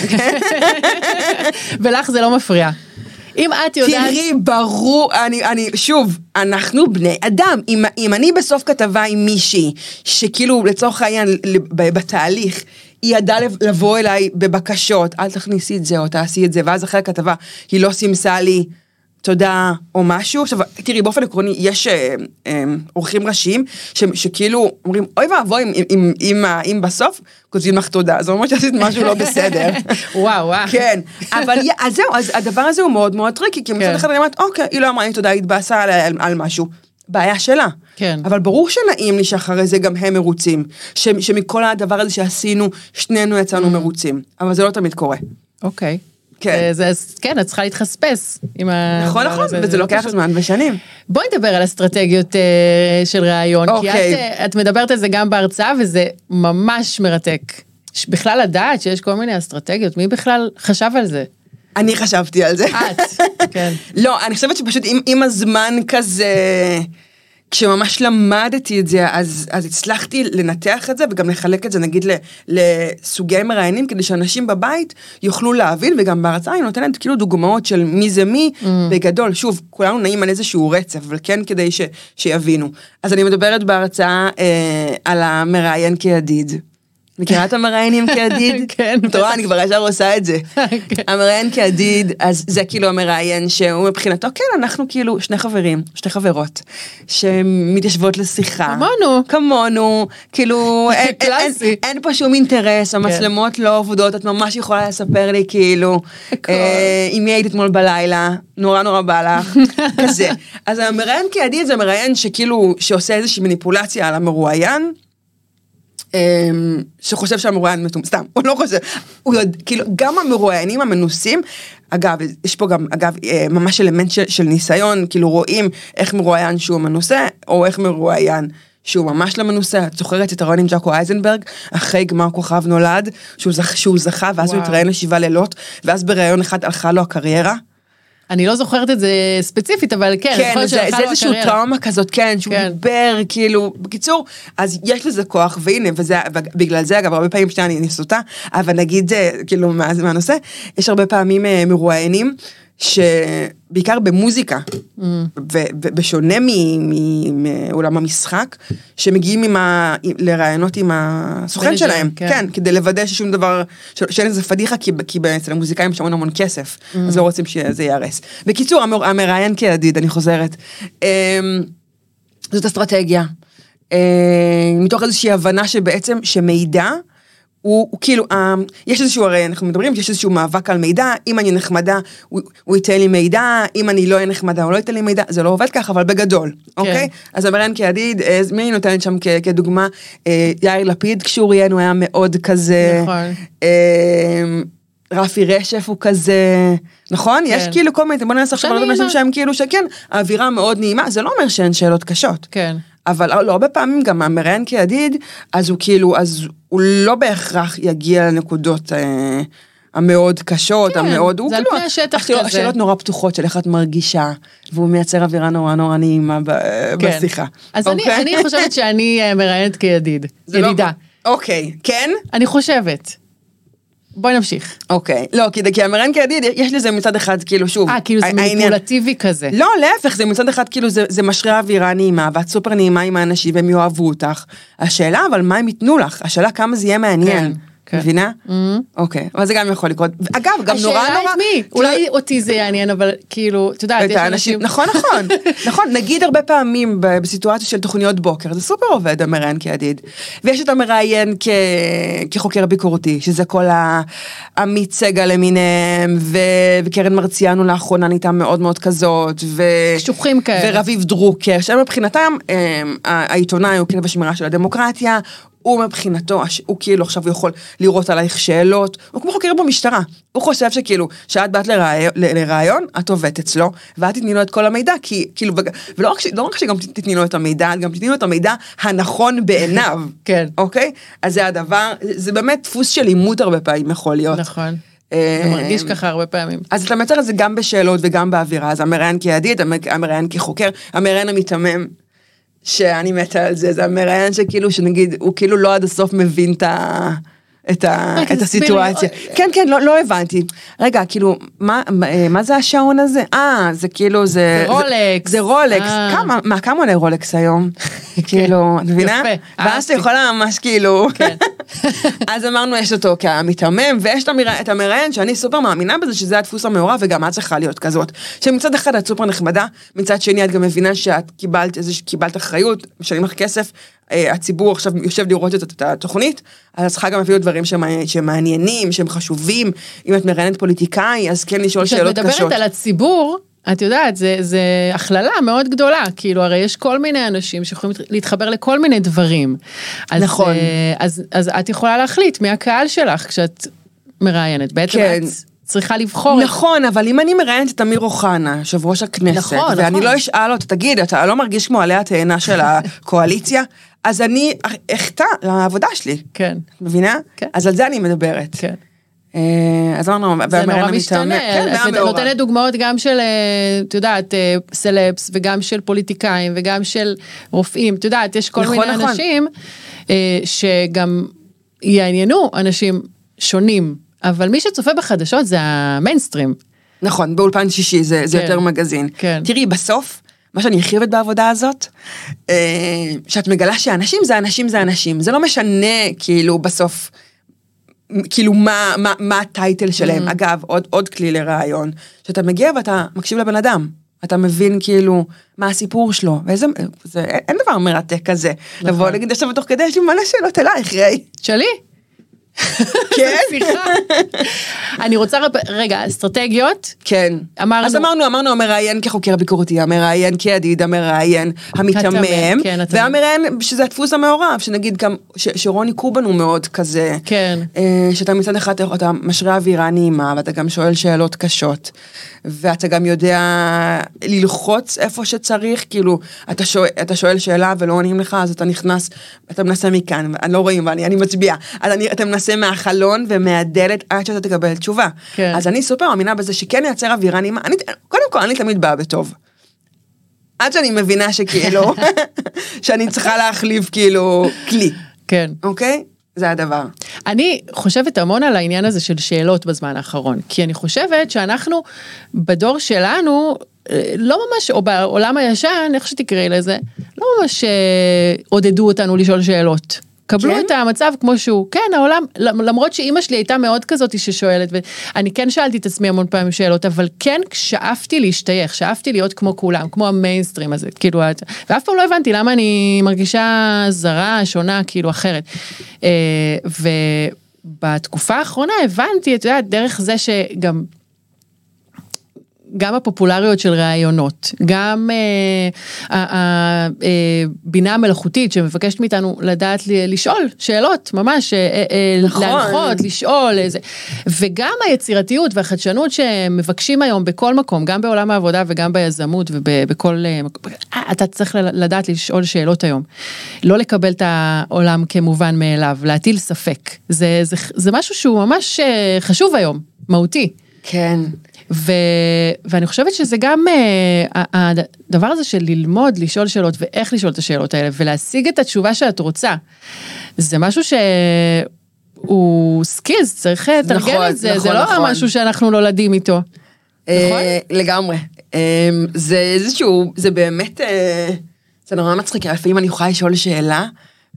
[laughs] [laughs] ולך זה לא מפריע. אם את יודעת... תראי, ברור, אני, אני, שוב, אנחנו בני אדם. אם, אם אני בסוף כתבה עם מישהי, שכאילו, לצורך העניין, בתהליך, היא ידעה לבוא אליי בבקשות, אל תכניסי את זה או תעשי את זה, ואז אחרי הכתבה היא לא סימסה לי תודה או משהו. עכשיו, תראי, באופן עקרוני, יש אה, אה, אורחים ראשיים ש, שכאילו אומרים, אוי ואבוי אם, אם, אם, אם, אם בסוף כותבים לך תודה, זה אומר שעשית משהו לא בסדר. [laughs] וואו, וואו. כן, אבל אז זהו, אז הדבר הזה הוא מאוד מאוד tricky, כי מצד כן. אחד אני אומרת, אוקיי, היא לא אמרה לי תודה, היא התבאסה על, על, על משהו. בעיה שלה. כן. אבל ברור שנעים לי שאחרי זה גם הם מרוצים. ש, שמכל הדבר הזה שעשינו, שנינו יצאנו mm. מרוצים. אבל זה לא תמיד קורה. אוקיי. כן. זה, זה, כן, את צריכה להתחספס עם ה... נכון, נכון, זה, וזה לוקח זמן ושנים. בואי נדבר על אסטרטגיות uh, של ראיון, אוקיי. כי את, uh, את מדברת על זה גם בהרצאה, וזה ממש מרתק. בכלל לדעת שיש כל מיני אסטרטגיות, מי בכלל חשב על זה? אני חשבתי על זה. את, כן. לא, אני חושבת שפשוט עם, עם הזמן כזה... כשממש למדתי את זה, אז, אז הצלחתי לנתח את זה וגם לחלק את זה נגיד לסוגי מראיינים, כדי שאנשים בבית יוכלו להבין, וגם בהרצאה אני נותנת כאילו דוגמאות של מי זה מי, mm. בגדול, שוב, כולנו נעים על איזשהו רצף, אבל כן כדי ש, שיבינו. אז אני מדברת בהרצאה אה, על המראיין כידיד. מכירה את המראיינים כידיד? [laughs] כן. את רואה, אני כבר ישר עושה את זה. [laughs] כן. המראיין כידיד, אז זה כאילו המראיין שהוא מבחינתו, כן, אנחנו כאילו שני חברים, שתי חברות, שמתיישבות לשיחה. כמונו. כמונו, כאילו, [laughs] אין פה שום אינטרס, כן. המצלמות לא עובדות, את ממש יכולה לספר לי כאילו, אה, עם מי היית אתמול בלילה, נורא נורא בא לך, כזה. אז המראיין כידיד זה מראיין שכאילו, שעושה איזושהי מניפולציה על המרואיין. אמ, שחושב שהמרואיין מטומ... סתם, הוא לא חושב, הוא יודע, כאילו, גם המרואיינים המנוסים, אגב, יש פה גם, אגב, אה, ממש אלמנט של, של ניסיון, כאילו רואים איך מרואיין שהוא מנוסה, או איך מרואיין שהוא ממש לא מנוסה, את זוכרת את הרעיון עם ג'קו אייזנברג, אחרי גמר כוכב נולד, שהוא, זכ, שהוא זכה, ואז הוא וואו. התראיין לשבעה לילות, ואז בראיון אחד הלכה לו הקריירה. אני לא זוכרת את זה ספציפית, אבל כן, כן, זה, זה איזשהו. טראומה כזאת, כן, שהוא כן. דיבר, כאילו, בקיצור, אז יש לזה כוח, והנה, וזה, בגלל זה, אגב, הרבה פעמים שנייה אני נסוטה, אבל נגיד, אה, כאילו, מה, מהנושא, יש הרבה פעמים אה, מרואיינים, שבעיקר במוזיקה, Mm. ובשונה מעולם המשחק, שמגיעים עם ה, לראיונות עם הסוכן שלהם, כן. כן, כדי לוודא ששום דבר, ש- שאין איזה פדיחה, כי, כי אצל המוזיקאים יש המון המון כסף, Mm. אז לא רוצים שזה ייהרס. בקיצור, המר, המראיין כידיד, אני חוזרת. אמ, זאת אסטרטגיה. אמ, מתוך איזושהי הבנה שבעצם, שמידע, הוא, הוא כאילו, אה, יש איזשהו, הרי אנחנו מדברים שיש איזשהו מאבק על מידע, אם אני נחמדה, הוא, הוא ייתן לי מידע, אם אני לא אהיה נחמדה, הוא לא ייתן לי מידע, זה לא עובד ככה, אבל בגדול, כן. אוקיי? אז המראיין כידיד, אה, מי אני נותנת שם כ, כדוגמה? אה, יאיר לפיד, כשהוא ראיין, הוא היה מאוד כזה. נכון. אה, רפי רשף הוא כזה, נכון? כן. יש כאילו כל מיני, בוא ננסה עכשיו נעימה. אנשים שהם כאילו שכן, האווירה מאוד נעימה, זה לא אומר שאין שאלות קשות. כן. אבל לא הרבה פעמים גם המראיין כידיד, אז הוא כאילו, אז הוא לא בהכרח יגיע לנקודות אה, המאוד קשות, כן, המאוד, הוא זה על כאילו, פני השטח השאלות- כזה. השאלות נורא פתוחות של איך את מרגישה, והוא מייצר אווירה נורא נורא נעימה ב- כן. בשיחה. אז אני, אוקיי? אני חושבת שאני אה, מראיינת כידיד, לא- ידידה. אוקיי, כן? אני חושבת. בואי נמשיך. אוקיי. לא, כי כי המראיין כידיד, יש לזה מצד אחד, כאילו, שוב. אה, כאילו זה מניפולטיבי כזה. לא, להפך, זה מצד אחד כאילו זה, זה משרה אווירה נעימה, ואת סופר נעימה עם האנשים והם יאהבו אותך. השאלה אבל מה הם ייתנו לך, השאלה כמה זה יהיה מעניין. כן, כן. מבינה? אוקיי, אבל זה גם יכול לקרות. אגב, גם נורא השאלה נורא... את מי, אולי אותי זה יעניין, אבל כאילו, את יודעת, יש אנשים... נכון, נכון, [laughs] נכון, נגיד הרבה פעמים בסיטואציה של תוכניות בוקר, זה סופר עובד המראיין כידיד. ויש את המראיין. כחוקר ביקורתי, שזה כל העמית סגל למיניהם, ו... וקרן מרציאנו לאחרונה נהייתה מאוד מאוד כזאת, ו... קשוחים כאלה. ורביב דרוקר, שהם מבחינתם, הם, ה- העיתונאי הוא כלב השמירה של הדמוקרטיה, הוא מבחינתו, הוא כאילו עכשיו יכול לראות עלייך שאלות, הוא כמו חוקר במשטרה, הוא חושב שכאילו, שאת באת לראיון, את עובדת אצלו, ואת תתני לו את כל המידע, כי כאילו, ולא רק, ש- לא רק שגם תתני לו את המידע, את גם תתני לו את המידע הנכון בעיניו, [laughs] כן. אוקיי? אז זה הדבר, זה באמת דפוס של עימות הרבה פעמים יכול להיות. נכון. אה, זה מרגיש ככה הרבה פעמים. אז אתה מייצר את זה גם בשאלות וגם באווירה, אז המראיין כידיד, המ- המראיין כחוקר, המראיין המיתמם, שאני מתה על זה, זה המראיין שכאילו, שנגיד, הוא כאילו לא עד הסוף מבין את ה... את, ה, רגע, את הסיטואציה. כן, כן, לא, לא הבנתי. רגע, כאילו, מה, מה, אה, מה זה השעון הזה? אה, זה כאילו, זה... זה רולקס. זה רולקס. אה. כמה, מה, כמה עולה רולקס היום? [laughs] כאילו, את מבינה? יפה, ואז אתה. יכולה ממש כאילו... כן. [laughs] אז אמרנו, יש אותו כמתמם, ויש את המרא- את המראיין, שאני סופר מאמינה בזה שזה הדפוס המעורב, וגם את צריכה להיות כזאת. שמצד אחד את סופר נחמדה, מצד שני את גם מבינה שאת קיבלת איזה, קיבלת אחריות, משלמים לך כסף, אה, הציבור עכשיו יושב לראות את, התוכנית, אז את צריכה גם אפילו דברים שמע- שמעניינים, שהם חשובים. אם את מראיינת פוליטיקאי, אז כן לשאול כשאת שאלות קשות. מדברת על הציבור, את יודעת, זה, זה הכללה מאוד גדולה, כאילו, הרי יש כל מיני אנשים שיכולים להתחבר לכל מיני דברים. אז, נכון. אה, אז, אז את יכולה להחליט מי הקהל שלך כשאת מראיינת. בעצם כן. את צריכה לבחור. את- נכון, אבל אם אני מראיינת את אמיר אוחנה, יושב ראש הכנסת, נכון, ואני נכון. לא אשאל אותו, תגיד, אתה לא מרגיש כמו עלי התאנה של הקואליציה? אז אני אחטא לעבודה שלי. כן, את מבינה? כן. אז על זה אני מדברת. כן. אה, אז אמרנו, זה נורא משתנה, כן, את. נותנת דוגמאות גם של, אה, את יודעת, אה, סלבס וגם של פוליטיקאים וגם של רופאים, את יודעת, יש כל נכון, מיני נכון. אנשים שגם יעניינו אנשים שונים, אבל מי שצופה בחדשות זה המיינסטרים. נכון, באולפן שישי זה, זה כן. יותר מגזין. כן. תראי, בסוף, מה שאני הכי אוהבת בעבודה הזאת, שאת מגלה שאנשים זה אנשים זה אנשים. זה לא משנה, כאילו, בסוף, כאילו, מה, מה, מה הטייטל שלהם. אגב, עוד, עוד כלי לרעיון, שאתה מגיע ואתה מקשיב לבן אדם. אתה מבין כאילו מה הסיפור שלו, ואיזה, זה, אין דבר מרתק כזה. לבוא להגיד עכשיו תוך כדי, יש לי מלא שאלות אלייך, ראי. שלי? [laughs] כן? סליחה. אני רוצה, רגע, אסטרטגיות, כן. אמרנו- אז אמרנו, אמרנו המראיין כחוקר ביקורתי, המראיין כידיד, המראיין המיתמם, כן. והמראיין שזה הדפוס המעורב, שנגיד גם, ש- שרוני קובן הוא מאוד כזה, כן. אה, שאתה מצד אחד אתה- משרה אווירה נעימה, ואתה גם שואל שאלות קשות, ואתה גם יודע ללחוץ איפה שצריך, כאילו, אתה שואל, אתה שואל שאלה ולא עונים לך, אז אתה נכנס, אתה מנסה מכאן, אני לא רואים, ואני אני מצביעה, אז אני, אתה מנסה מהחלון ומהדלת עד שאתה תקבל תשובה. כן. אז אני סופר מאמינה בזה שכן ייצר אווירה נעימה, אני, קודם כל, אני תמיד באה בטוב. עד שאני מבינה שכאילו, [laughs] [laughs] שאני צריכה להחליף כאילו כלי, כן. אוקיי? זה הדבר. אני חושבת המון על העניין הזה של שאלות בזמן האחרון, כי אני חושבת שאנחנו בדור שלנו, אה, לא ממש, או בעולם הישן, איך שתקראי לזה, לא ממש אה, עודדו אותנו לשאול שאלות. קבלו כן? את המצב כמו שהוא. כן, העולם, למרות שאימא שלי הייתה מאוד כזאת ששואלת, ואני כן שאלתי את עצמי המון פעמים שאלות, אבל כן שאפתי להשתייך, שאפתי להיות כמו כולם, כמו המיינסטרים הזה, כאילו, ואף פעם לא הבנתי למה אני מרגישה זרה, שונה, כאילו אחרת. אה, ובתקופה האחרונה הבנתי, את יודעת, דרך זה שגם... גם הפופולריות של ראיונות, גם הבינה אה, המלאכותית שמבקשת מאיתנו לדעת לשאול שאלות, ממש, אה, אה, נכון. להנחות, לשאול, איזה, וגם היצירתיות והחדשנות שמבקשים היום בכל מקום, גם בעולם העבודה וגם ביזמות ובכל מקום, אתה צריך לדעת לשאול שאלות היום. לא לקבל את העולם כמובן מאליו, להטיל ספק, זה, זה, זה משהו שהוא ממש חשוב היום, מהותי. כן. ו... ואני חושבת שזה גם uh, הדבר הזה של ללמוד, לשאול שאלות ואיך לשאול את השאלות האלה ולהשיג את התשובה שאת רוצה. זה משהו שהוא סקילס, צריך לתרגל נכון, את זה, נכון, זה לא נכון. משהו שאנחנו נולדים איתו. נכון? אה, לגמרי. אה, זה איזשהו, זה באמת, אה, זה נורא מצחיק, לפעמים אני יכולה לשאול שאלה,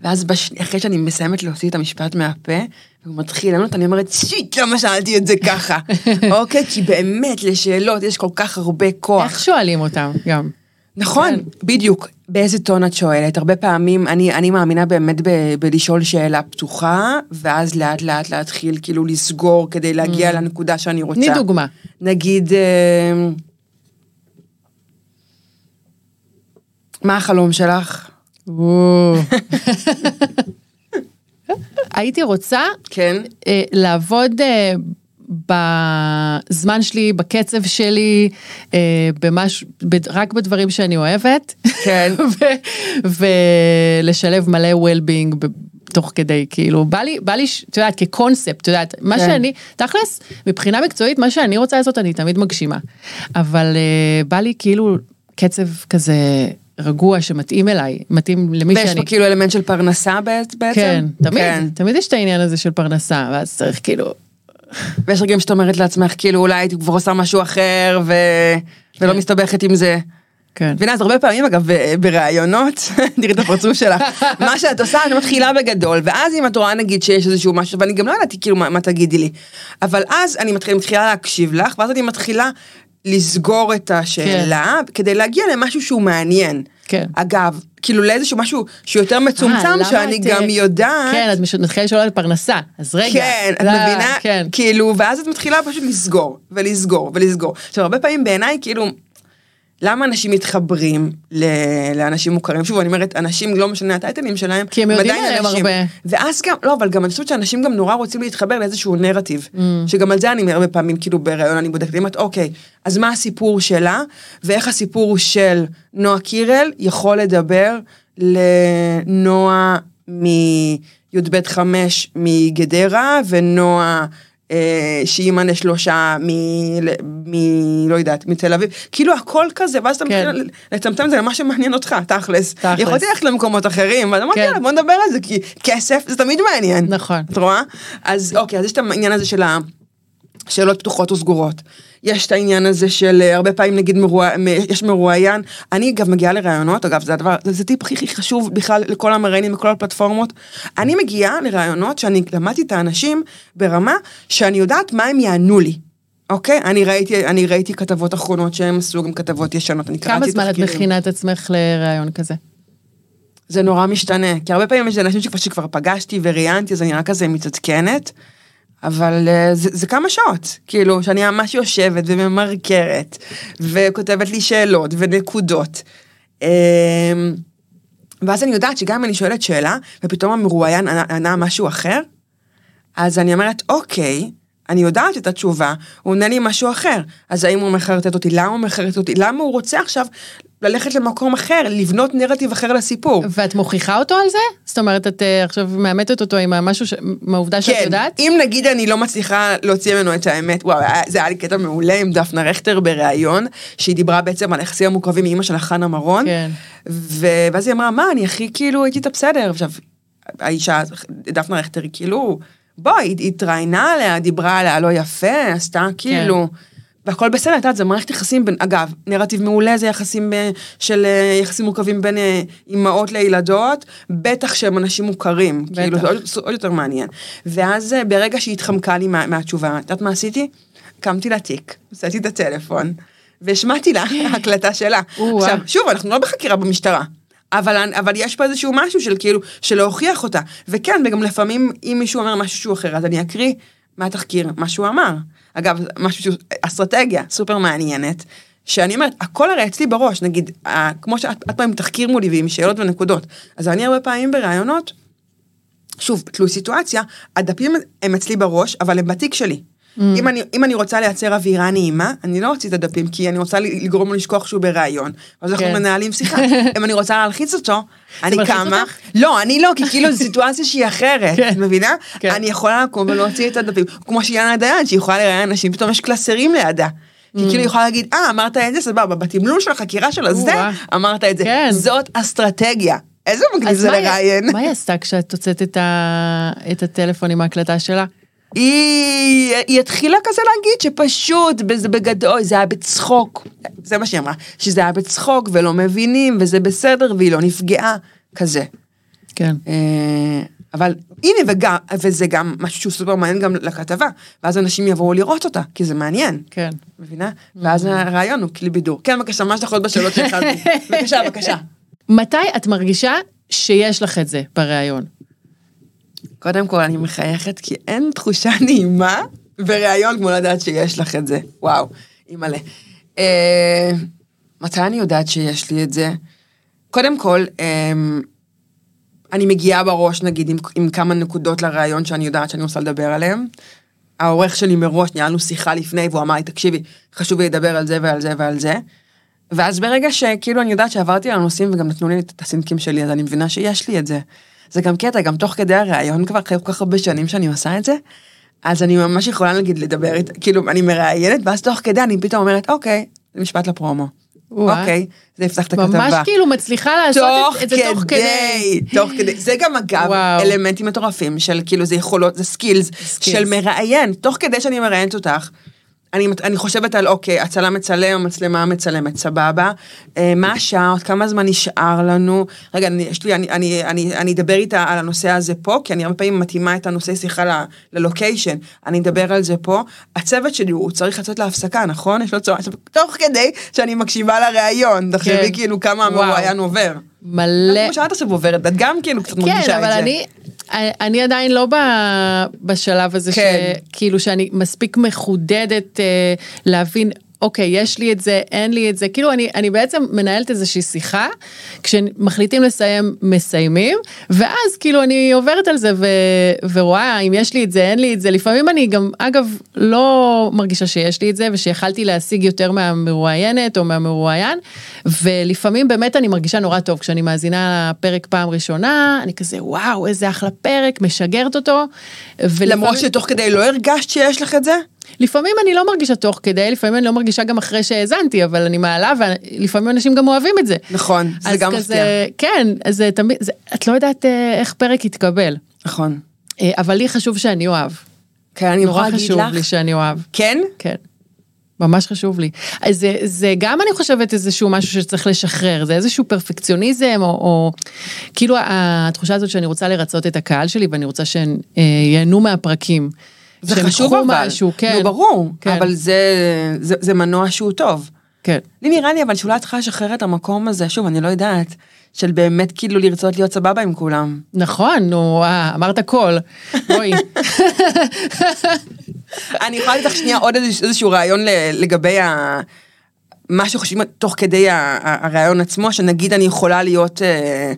ואז בש... אחרי שאני מסיימת להוציא את המשפט מהפה, והוא מתחיל לענות, אני אומרת, שיט, למה שאלתי את זה ככה? [laughs] אוקיי, כי באמת, לשאלות יש כל כך הרבה כוח. איך שואלים אותם גם? נכון, כן. בדיוק. באיזה טון את שואלת? הרבה פעמים, אני, אני מאמינה באמת ב, בלשאול שאלה פתוחה, ואז לאט לאט להתחיל כאילו לסגור כדי להגיע לנקודה שאני רוצה. תני דוגמה. נגיד, אה, מה החלום שלך? הייתי רוצה כן. אה, לעבוד אה, בזמן שלי, בקצב שלי, אה, במש... ב- רק בדברים שאני אוהבת. כן. [laughs] ו- ולשלב מלא well-being תוך כדי, כאילו, בא לי, בא לי, ש- את יודעת, כקונספט, את יודעת, מה כן. שאני, תכלס, מבחינה מקצועית, מה שאני רוצה לעשות, אני תמיד מגשימה. אבל אה, בא לי כאילו קצב כזה רגוע שמתאים אליי, מתאים למי ויש שאני. פה כאילו אלמנט של פרנסה בעצם? כן, תמיד, כן. תמיד יש את העניין הזה של פרנסה, ואז צריך כאילו, ויש רגעים שאת אומרת לעצמך, כאילו, אולי הייתי כבר עושה משהו אחר, ו... ולא כן. מסתבכת עם זה. כן. מבינה, אז הרבה פעמים אגב בראיונות, [laughs] תראי את הפרצוף שלך, מה שאת עושה את מתחילה בגדול, ואז אם את רואה נגיד שיש איזשהו משהו, ואני גם לא ידעתי כאילו מה, מה תגידי לי, אבל אז אני מתחילה, מתחילה להקשיב לך, ואז אני מתחילה לסגור את השאלה, כדי להגיע למשהו שהוא מעניין. כן. אגב, כאילו לאיזשהו משהו שהוא יותר אה, מצומצם, למה שאני את, גם אה, יודעת. כן, את מתחילה לשאול על פרנסה, אז רגע. כן, את לא, מבינה? כן. כאילו, ואז את מתחילה פשוט לסגור, ולסגור, ולסגור. עכשיו, הרבה פעמים בעיניי, כאילו, למה אנשים מתחברים ל- לאנשים מוכרים? שוב, אני אומרת, אנשים, לא משנה הטייטלים שלהם, כי הם יודעים עליהם אנשים. הרבה. ואז גם, לא, אבל גם אני חושבת שאנשים גם נורא רוצים להתחבר לאיזשהו נרטיב. Mm. שגם על זה אני הרבה פעמים, כאילו, בראיון אני בודקת, אני אומרת, אוקיי, אז מה הסיפור שלה, ואיך הסיפור של נועה קירל יכול לדבר לנועה מי"ב חמש מגדרה, ונועה... אה, שהיא אימא לשלושה מ... מ... לא יודעת, מתל אביב, כאילו הכל כזה, ואז אתה כן. מתחיל לצמצם את זה למה שמעניין אותך, תכלס. יכולתי ללכת למקומות אחרים, אבל אמרתי, כן. יאללה, בוא נדבר על זה, כי כסף זה תמיד מעניין. נכון. את רואה? אז אוקיי, אז יש את העניין הזה של השאלות פתוחות או סגורות. יש את העניין הזה של אה, הרבה פעמים נגיד מרוע... יש מרואיין, אני אגב מגיעה לראיונות, אגב זה הדבר, זה, זה טיפ הכי הכי חשוב בכלל לכל המראיינים בכל הפלטפורמות. אני מגיעה לראיונות שאני למדתי את האנשים ברמה שאני יודעת מה הם יענו לי. אוקיי? אני ראיתי, אני ראיתי כתבות אחרונות שהם עשו גם כתבות ישנות, אני קראתי כמה זמן את תחקירים. מכינה את עצמך לראיון כזה? זה נורא משתנה, כי הרבה פעמים יש אנשים שכבר, שכבר פגשתי וראיינתי, אז אני רק כזה מתעדכנת, אבל אה, זה, זה כמה שעות, כאילו, שאני ממש יושבת וממרקרת, וכותבת לי שאלות ונקודות. אמ, ואז אני יודעת שגם אם אני שואלת שאלה, ופתאום המרואיין ענה משהו אחר, אז אני אומרת, אוקיי, אני יודעת את התשובה, הוא עונה לי משהו אחר. אז האם הוא מחרטט אותי? למה הוא מחרטט אותי? למה הוא רוצה עכשיו ללכת למקום אחר, לבנות נרטיב אחר לסיפור? ואת מוכיחה אותו על זה? זאת אומרת, את אה, עכשיו מאמתת אותו עם המשהו, ש... עם העובדה שאת כן, יודעת? אם נגיד אני לא מצליחה להוציא ממנו את האמת, וואו, היה- זה היה לי קטע מעולה עם דפנה רכטר בריאיון, שהיא דיברה בעצם על היחסים המורכבים מאימא שלה חנה מרון, כן. ו- ואז היא אמרה, מה, אני הכי כאילו הייתי איתה בסדר. עכשיו, האישה, דפנה רכטר, היא כאילו, בואי, היא התראיינה עליה, דיברה עליה לא יפה, עשתה כאילו... והכל בסדר, את יודעת, זה מערכת יחסים בין, אגב, נרטיב מעולה זה יחסים אה, של אה, יחסים מורכבים בין אה, אימהות לילדות, בטח שהם אנשים מוכרים, בטח. כאילו זה עוד, עוד יותר מעניין. ואז אה, ברגע שהיא התחמקה לי מה, מהתשובה, את יודעת מה עשיתי? קמתי לתיק, הוצאתי את הטלפון, והשמעתי לה הקלטה שלה. עכשיו, שוב, אנחנו לא בחקירה במשטרה. אבל, אבל יש פה איזשהו משהו של כאילו, של להוכיח אותה. וכן, וגם לפעמים אם מישהו אומר משהו שהוא אחר, אז אני אקריא מהתחקיר מה שהוא אמר. אגב, משהו שהוא, אסטרטגיה סופר מעניינת, שאני אומרת, הכל הרי אצלי בראש, נגיד, כמו שאת את פעמים תחקיר מולי ועם שאלות ונקודות, אז אני הרבה פעמים בראיונות, שוב, תלוי סיטואציה, הדפים הם אצלי בראש, אבל הם בתיק שלי. Mm. אם, אני, אם אני רוצה לייצר אווירה נעימה, אני לא אוציא את הדפים, כי אני רוצה לגרום לו לשכוח שהוא בראיון. אז אנחנו כן. מנהלים שיחה. [laughs] אם אני רוצה להלחיץ אותו, אני קמה... לא, אני לא, כי כאילו זו סיטואציה שהיא אחרת, כן. את מבינה? כן. אני יכולה לקום ולהוציא את הדפים. כמו שיאנה דיין, שהיא יכולה לראיין אנשים, פתאום יש קלסרים לידה. כי כאילו היא יכולה להגיד, אה, אמרת את זה, סבבה, בתמלול של החקירה של הזה. אמרת את זה. זאת אסטרטגיה. איזה מגניב זה לראיין. מה היא עשתה כשאת הוצאת את הטלפון עם ההקלטה שלה? היא, היא התחילה כזה להגיד שפשוט, זה בגדול, זה היה בצחוק. זה מה שהיא אמרה, שזה היה בצחוק ולא מבינים וזה בסדר והיא לא נפגעה, כזה. כן. אה, אבל הנה, וגם, וזה גם משהו שהוא סופר מעניין גם לכתבה, ואז אנשים יבואו לראות אותה, כי זה מעניין. כן. מבינה? ואז הרעיון הוא כלי בידור. כן, בבקשה, מה שאתה יכול בשאלות שהתחלתי. [laughs] בבקשה, בבקשה. מתי את מרגישה שיש לך את זה בריאיון? קודם כל, אני מחייכת כי אין תחושה [laughs] נעימה בריאיון כמו לדעת שיש לך את זה. וואו, אימא'לה. אה, מתי אני יודעת שיש לי את זה? קודם כל, אה, אני מגיעה בראש, נגיד, עם, עם כמה נקודות לריאיון שאני יודעת שאני רוצה לדבר עליהן. העורך שלי מראש, ניהלנו שיחה לפני, והוא אמר לי, תקשיבי, חשוב לי לדבר על זה ועל זה ועל זה. ואז ברגע שכאילו אני יודעת שעברתי על הנושאים וגם נתנו לי את הסינקים שלי, אז אני מבינה שיש לי את זה. זה גם קטע, גם תוך כדי הראיון כבר אחרי כל כך הרבה שנים שאני עושה את זה, אז אני ממש יכולה נגיד לדבר, כאילו אני מראיינת, ואז תוך כדי אני פתאום אומרת, אוקיי, זה משפט לפרומו. אוקיי, זה יפתח את הכתבה. ממש כאילו מצליחה לעשות את- זה תוך כדי. תוך כדי, זה גם אגב. אלמנטים מטורפים של כאילו זה יכולות, זה skills של מראיין, תוך כדי שאני מראיינת אותך. אני, אני חושבת על אוקיי, הצלם מצלם, המצלמה מצלמת, סבבה. אה, מה השעה, עוד כמה זמן נשאר לנו? רגע, אני, יש לי, אני, אני, אני, אני אדבר איתה על הנושא הזה פה, כי אני הרבה פעמים מתאימה את הנושא שיחה ל- ללוקיישן. אני אדבר על זה פה. הצוות שלי, הוא צריך לצאת להפסקה, נכון? יש לו צורה, תוך כדי שאני מקשיבה לראיון, תחשבי כן. כאילו כמה. המרואיין עובר. מלא. כמו שאת עכשיו עוברת, את גם כאילו קצת מרגישה את זה. כן, אבל אני, אני עדיין לא בשלב הזה, כן. שכאילו שאני מספיק מחודדת אה, להבין. אוקיי, יש לי את זה, אין לי את זה, כאילו אני, אני בעצם מנהלת איזושהי שיחה, כשמחליטים לסיים, מסיימים, ואז כאילו אני עוברת על זה ו, ורואה אם יש לי את זה, אין לי את זה, לפעמים אני גם, אגב, לא מרגישה שיש לי את זה, ושיכלתי להשיג יותר מהמרואיינת או מהמרואיין, ולפעמים באמת אני מרגישה נורא טוב, כשאני מאזינה לפרק פעם ראשונה, אני כזה, וואו, איזה אחלה פרק, משגרת אותו. ולפעמים- למרות שתוך כדי לא הרגשת שיש לך את זה? לפעמים אני לא מרגישה תוך כדי, לפעמים אני לא מרגישה גם אחרי שהאזנתי, אבל אני מעלה, ולפעמים אנשים גם אוהבים את זה. נכון, זה גם מפתיע. כן, אז תמיד, זה, את לא יודעת אה, איך פרק יתקבל, נכון. אה, אבל לי חשוב שאני אוהב. כן, אני יכולה נורא להגיד חשוב לך. לי שאני אוהב. כן? כן. ממש חשוב לי. אז זה, זה גם אני חושבת איזשהו משהו שצריך לשחרר, זה איזשהו פרפקציוניזם, או, או כאילו התחושה הזאת שאני רוצה לרצות את הקהל שלי ואני רוצה שהם אה, ייהנו מהפרקים. זה שהם חשוב אבל. משהו, כן. נו, ברור, כן. אבל זה, זה, זה מנוע שהוא טוב. כן. לי נראה לי אבל שאולי את צריכה לשחרר את המקום הזה, שוב, אני לא יודעת, של באמת כאילו לרצות להיות סבבה עם כולם. נכון, נו, אה, אמרת הכל. בואי. [laughs] אני יכולה לתת לך שנייה עוד איזשהו, רעיון לגבי ה... מה שחושבים תוך כדי הרעיון עצמו, שנגיד אני יכולה להיות אה,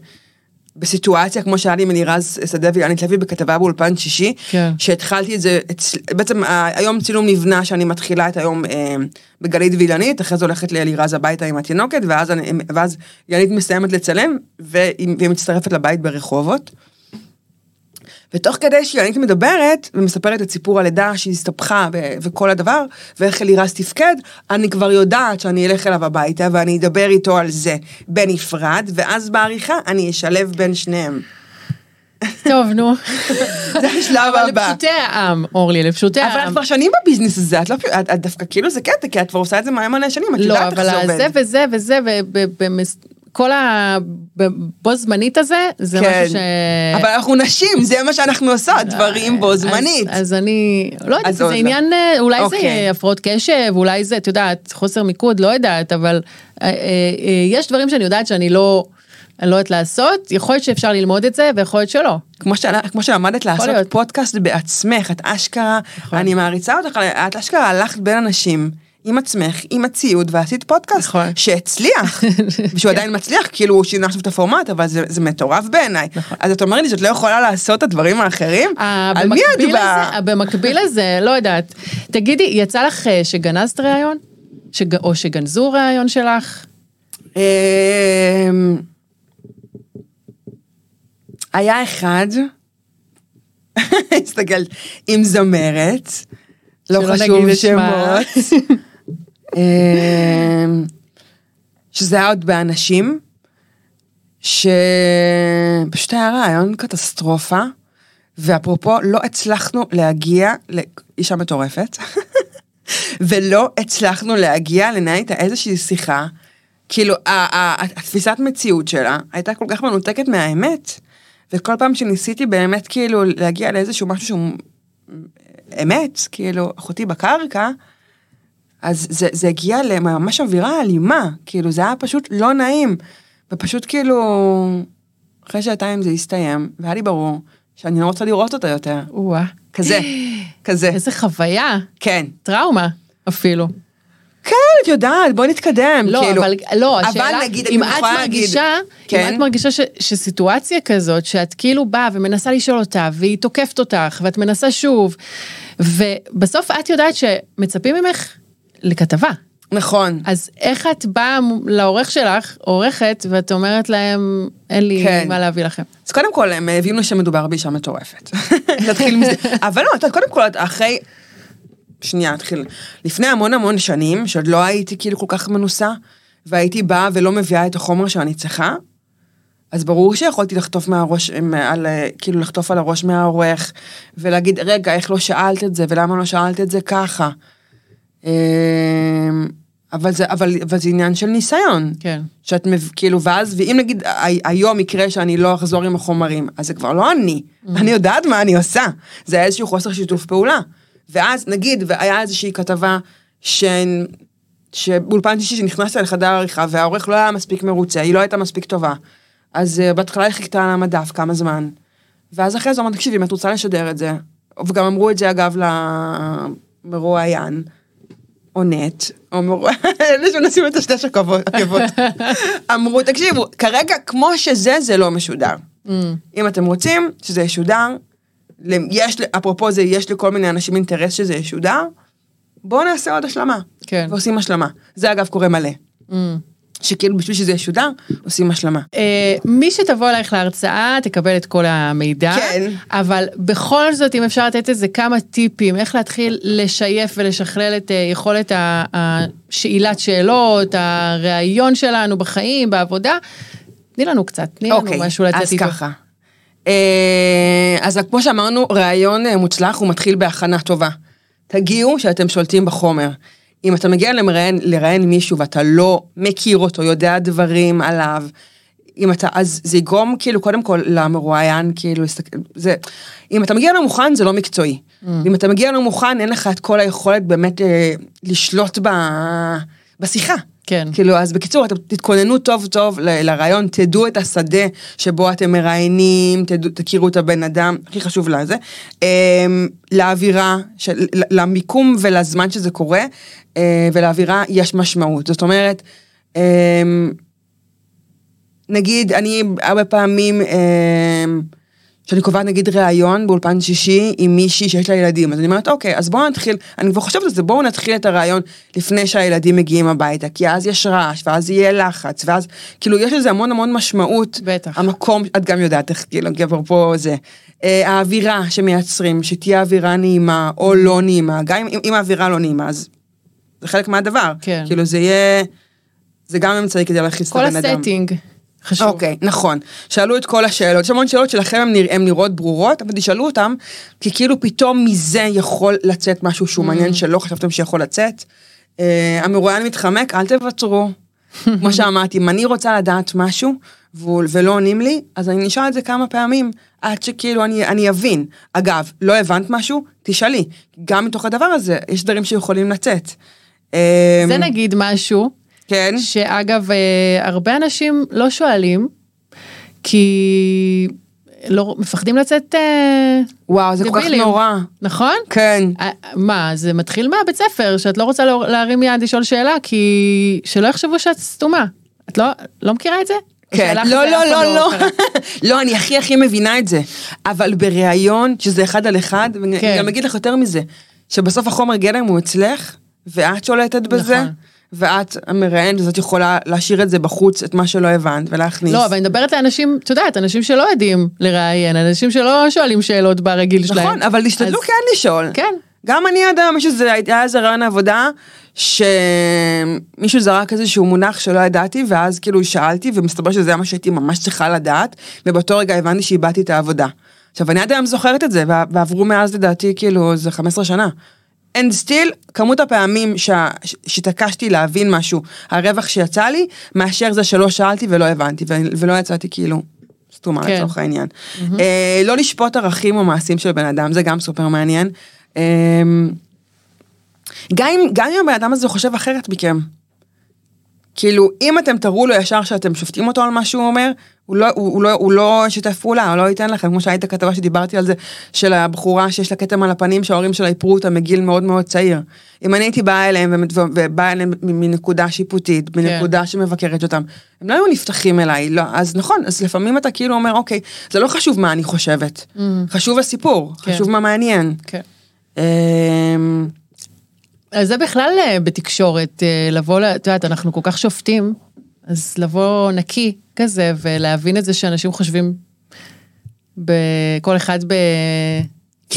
בסיטואציה כמו שהיה לי עם אלירז שדה ואילנית לוי בכתבה באולפן שישי, כן. שהתחלתי את זה, בעצם היום צילום נבנה שאני מתחילה את היום אה, בגלית ואילנית, אחרי זה הולכת לאלירז הביתה עם התינוקת, ואז, ואז אילנית מסיימת לצלם, והיא, והיא מצטרפת לבית ברחובות. ותוך כדי שאילנית מדברת ומספרת את סיפור הלידה שהיא הסתבכה ו- וכל הדבר, ואיך אלירז תפקד, אני כבר יודעת שאני אלך אליו הביתה ואני אדבר איתו על זה בנפרד, ואז בעריכה אני אשלב בין שניהם. טוב, נו. [laughs] זה השלב אבל הבא. לפשוטי העם, אורלי, לפשוטי אבל את העם. כבר שנים בביזנס הזה, את לא, את, דווקא כאילו זה קטע, כי את כבר עושה את זה מלא מלא שנים, את לא, יודעת איך אבל זה עובד. זה וזה וזה, וכל הבו זמנית הזה, זה כן. משהו ש... אבל אנחנו נשים, זה מה שאנחנו עושות, דברים בו זמנית. אז, אז אני, לא יודעת, זה לא. עניין, אה, אולי אוקיי. זה הפרעות קשב, אולי זה, את יודעת, חוסר מיקוד, לא יודעת, אבל אה, אה, אה, יש דברים שאני יודעת שאני לא, אני לא יודעת לעשות, יכול להיות שאפשר ללמוד את זה, ויכול להיות שלא. כמו, של, כמו שלמדת לעשות להיות. פודקאסט בעצמך, את אשכרה, נכון. אני מעריצה אותך, את אשכרה הלכת בין אנשים. עם עצמך, עם הציוד, ועשית פודקאסט נכון. שהצליח, [laughs] ושהוא עדיין מצליח, כאילו הוא שינה עכשיו את הפורמט, אבל זה, זה מטורף בעיניי. אז את אומרת לי שאת לא יכולה לעשות את הדברים האחרים? אה, על מי את באה? לזה- במקביל לזה, לא יודעת. תגידי, יצא לך אה, שגנזת ראיון? שג- או שגנזו ראיון שלך? אמ, היה אחד, [laughs] הסתכלת, עם זמרת, לא חשוב. שמות, [laughs] שזה היה עוד באנשים, שפשוט היה רעיון קטסטרופה, ואפרופו, לא הצלחנו להגיע לאישה מטורפת, [laughs] ולא הצלחנו להגיע לנהל איתה איזושהי שיחה, כאילו, התפיסת מציאות שלה הייתה כל כך מנותקת מהאמת, וכל פעם שניסיתי באמת כאילו להגיע לאיזשהו משהו שהוא אמת, כאילו, אחותי בקרקע, אז זה, זה הגיע לממש אווירה אלימה, כאילו, זה היה פשוט לא נעים, ופשוט כאילו, אחרי שעתיים זה הסתיים, והיה לי ברור שאני לא רוצה לראות אותה יותר, או-אה. כזה, [gasps] כזה, איזה חוויה, כן. טראומה אפילו. כן, את יודעת, בואי נתקדם, לא, כאילו. אבל לא, אבל השאלה, נגיד, אם את מרגישה, כן. אם את מרגישה ש, שסיטואציה כזאת, שאת כאילו באה ומנסה לשאול אותה, והיא תוקפת אותך, ואת מנסה שוב, ובסוף את יודעת שמצפים ממך לכתבה. נכון. אז איך את באה לעורך שלך, עורכת, ואת אומרת להם, אין לי כן. מה להביא לכם. אז קודם כל, הם הבינו שמדובר באישה מטורפת. [laughs] נתחיל מזה. אבל לא, את יודעת, קודם כל, אחרי... שנייה, נתחיל. לפני המון המון שנים, שעוד לא הייתי כאילו כל כך מנוסה, והייתי באה ולא מביאה את החומר שאני צריכה, אז ברור שיכולתי לחטוף מהראש, על, כאילו לחטוף על הראש מהעורך, ולהגיד, רגע, איך לא שאלת את זה, ולמה לא שאלת את זה ככה. אמ, אבל זה, אבל, אבל זה עניין של ניסיון. כן. שאת. כאילו, ואז, ואם נגיד היום יקרה שאני לא אחזור עם החומרים, אז זה כבר לא אני. אני יודעת מה אני עושה. זה היה איזשהו חוסר שיתוף פעולה. ואז, נגיד, והיה איזושהי כתבה ש... שבאולפן שישי שנכנסתי לחדר העריכה, והעורך לא היה מספיק מרוצה, היא לא הייתה מספיק טובה. אז uh, בהתחלה היא חיכתה על המדף כמה זמן. ואז אחרי זה אמרתי, תקשיבי, אם את רוצה לשדר את זה, וגם אמרו את זה אגב למרואיין, או נט, או מרואיין, [laughs] אלה שמנסים את השתי עקבות. [laughs] אמרו, תקשיבו, כרגע כמו שזה, זה לא משודר. אם אתם רוצים שזה ישודר, יש, אפרופו זה, יש לכל מיני אנשים אינטרס שזה ישודר, בואו נעשה עוד השלמה. כן. ועושים השלמה. זה אגב קורה מלא. שכאילו בשביל שזה ישודר, עושים השלמה. אה, מי שתבוא אלייך להרצאה תקבל את כל המידע, כן. אבל בכל זאת אם אפשר לתת איזה כמה טיפים איך להתחיל לשייף ולשכלל את אה, יכולת ה- השאלת שאלות, הראיון שלנו בחיים, בעבודה, תני לנו קצת, תני לנו משהו לצאת אוקיי, אז איתו. ככה. אה, אז כמו שאמרנו, ראיון מוצלח הוא מתחיל בהכנה טובה. תגיעו שאתם שולטים בחומר. אם אתה מגיע למראיין, לראיין מישהו ואתה לא מכיר אותו, יודע דברים עליו, אם אתה, אז זה יגרום כאילו קודם כל למרואיין, כאילו, זה, אם אתה מגיע לא מוכן זה לא מקצועי. אם אתה מגיע לא מוכן אין לך את כל היכולת באמת אה, לשלוט ב, בשיחה. כן. כאילו, אז בקיצור, אתם תתכוננו טוב טוב לרעיון, תדעו את השדה שבו אתם מראיינים, תכירו את הבן אדם, הכי חשוב לזה. אמ, לאווירה, של, למיקום ולזמן שזה קורה, אה, ולאווירה יש משמעות. זאת אומרת, אמ, נגיד, אני הרבה פעמים, אמ, שאני קובעת נגיד ראיון באולפן שישי עם מישהי שיש לה ילדים, אז אני אומרת, אוקיי, אז בואו נתחיל, אני כבר חושבת על זה, בואו נתחיל את הראיון לפני שהילדים מגיעים הביתה, כי אז יש רעש, ואז יהיה לחץ, ואז, כאילו, יש לזה המון המון משמעות. בטח. המקום, את גם יודעת איך, כאילו, פה זה. אה, האווירה שמייצרים, שתהיה אווירה נעימה או לא נעימה, גם אם, אם האווירה לא נעימה, אז זה חלק מהדבר. כן. כאילו, זה יהיה, זה גם אמצעי כדי להכניס את כל הבן אדם. הסטינג חשוב. אוקיי, נכון. שאלו את כל השאלות. יש המון שאלות שלכם הן נרא- נראות ברורות, אבל תשאלו אותם, כי כאילו פתאום מזה יכול לצאת משהו שהוא מעניין שלא חשבתם שיכול לצאת. אה, המרואיין מתחמק, אל תוותרו. [laughs] כמו שאמרתי, אם אני רוצה לדעת משהו ולא עונים לי, אז אני נשאל את זה כמה פעמים, עד שכאילו אני, אני אבין. אגב, לא הבנת משהו? תשאלי. גם מתוך הדבר הזה, יש דברים שיכולים לצאת. זה נגיד משהו, כן. שאגב, אה, הרבה אנשים לא שואלים, כי לא, מפחדים לצאת אה, וואו, זה כל כך דבילים. נורא. נכון? כן. אה, מה, זה מתחיל מהבית ספר, שאת לא רוצה לה- להרים יד לשאול שאלה, כי שלא יחשבו שאת סתומה. את לא, לא מכירה את זה? כן, לא, לא, אף פעם לא, לא, קרה. [laughs] לא, אני הכי הכי מבינה את זה, אבל בריאיון, שזה אחד על אחד, ואני כן. גם אגיד לך יותר מזה, שבסוף החומר גלם הוא אצלך, ואת שולטת בזה, נכון. ואת המראיינת, אז את יכולה להשאיר את זה בחוץ, את מה שלא הבנת, ולהכניס. לא, אבל אני מדברת לאנשים, את יודעת, אנשים שלא יודעים לראיין, אנשים שלא שואלים שאלות ברגיל שלהם. נכון, אבל תשתדלו אז- כן לשאול. כן. גם אני עד היום, מישהו זה, היה איזה רעיון עבודה, שמישהו זרק איזשהו מונח שלא ידעתי, ואז כאילו שאלתי, ומסתבר שזה מה שהייתי ממש צריכה לדעת, ובאותו רגע הבנתי שאיבדתי את העבודה. עכשיו, אני עד היום זוכרת את זה, ועברו מאז לדעתי כאילו איזה 15 שנה. And still, כמות הפעמים ש- שהתעקשתי להבין משהו, הרווח שיצא לי, מאשר זה שלא שאלתי ולא הבנתי, ו- ולא יצאתי כאילו סתומה כן. לצורך העניין. אה, לא לשפוט ערכים או מעשים של בן אדם, זה גם סופר מעניין. אה, גם אם, גם אם הבן אדם הזה חושב אחרת מכם. כאילו, אם אתם תראו לו ישר שאתם שופטים אותו על מה שהוא אומר, הוא לא, הוא, הוא לא, הוא לא ישתף פעולה, הוא לא ייתן לכם, כמו שהייתה כתבה שדיברתי על זה, של הבחורה שיש לה כתם על הפנים, שההורים שלה איפרו אותה מגיל מאוד מאוד צעיר. אם אני הייתי באה אליהם, ובאה אליהם מנקודה שיפוטית, מנקודה שמבקרת אותם, הם לא היו נפתחים אליי, לא, אז נכון, אז לפעמים אתה כאילו אומר, אוקיי, זה לא חשוב מה אני חושבת, חשוב הסיפור, כן. חשוב מה מעניין. כן. אז זה בכלל אה, בתקשורת, אה, לבוא, את יודעת, אנחנו כל כך שופטים, אז לבוא נקי כזה, ולהבין את זה שאנשים חושבים, בכל אחד כן,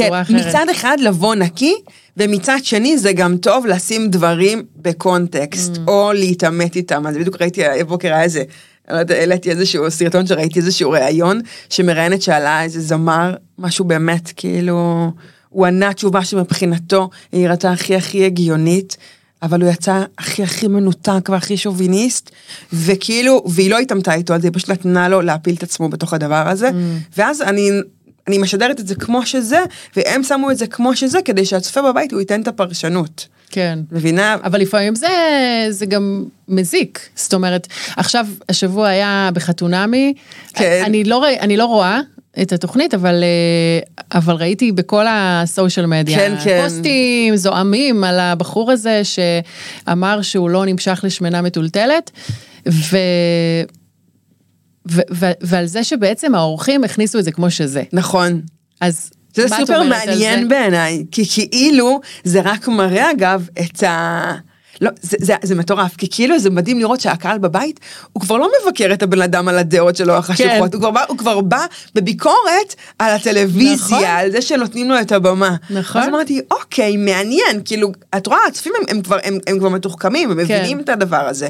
בצורה אחרת. מצד אחד לבוא נקי, ומצד שני זה גם טוב לשים דברים בקונטקסט, Mm. או להתעמת איתם. אז בדיוק ראיתי הבוקר היה איזה, לא יודעת, העליתי איזשהו סרטון שראיתי איזשהו ראיון, שמראיינת שאלה איזה זמר, משהו באמת, כאילו, הוא ענה תשובה שמבחינתו היא נראתה הכי הכי הגיונית. אבל הוא יצא הכי הכי מנותק והכי שוביניסט, וכאילו, והיא לא התעמתה איתו על זה, היא פשוט נתנה לו להפיל את עצמו בתוך הדבר הזה, Mm. ואז אני, אני משדרת את זה כמו שזה, והם שמו את זה כמו שזה, כדי שהצופה בבית הוא ייתן את הפרשנות. כן. מבינה? אבל לפעמים זה, זה גם מזיק. זאת אומרת, עכשיו, השבוע היה בחתונמי, כן. אני לא, אני לא רואה את התוכנית, אבל, אה, אבל ראיתי בכל הסושיאל מדיה, כן, כן. פוסטים זועמים על הבחור הזה שאמר שהוא לא נמשך לשמנה מטולטלת, ו... ו- ו- ועל זה שבעצם האורחים הכניסו את זה כמו שזה. נכון. אז זה סופר מעניין? בעיניי, כי כאילו זה רק מראה אגב את ה... לא, זה, זה, זה מטורף, כי כאילו זה מדהים לראות שהקהל בבית, הוא כבר לא מבקר את הבן אדם על הדעות שלו החשוכות, כן. הוא, כבר בא, הוא כבר בא בביקורת על הטלוויזיה, נכון. על זה שנותנים לו את הבמה. נכון. אז אמרתי, אוקיי, מעניין, כאילו, את רואה, הצופים הם, הם, כבר, הם, הם כבר מתוחכמים, הם מבינים את הדבר הזה.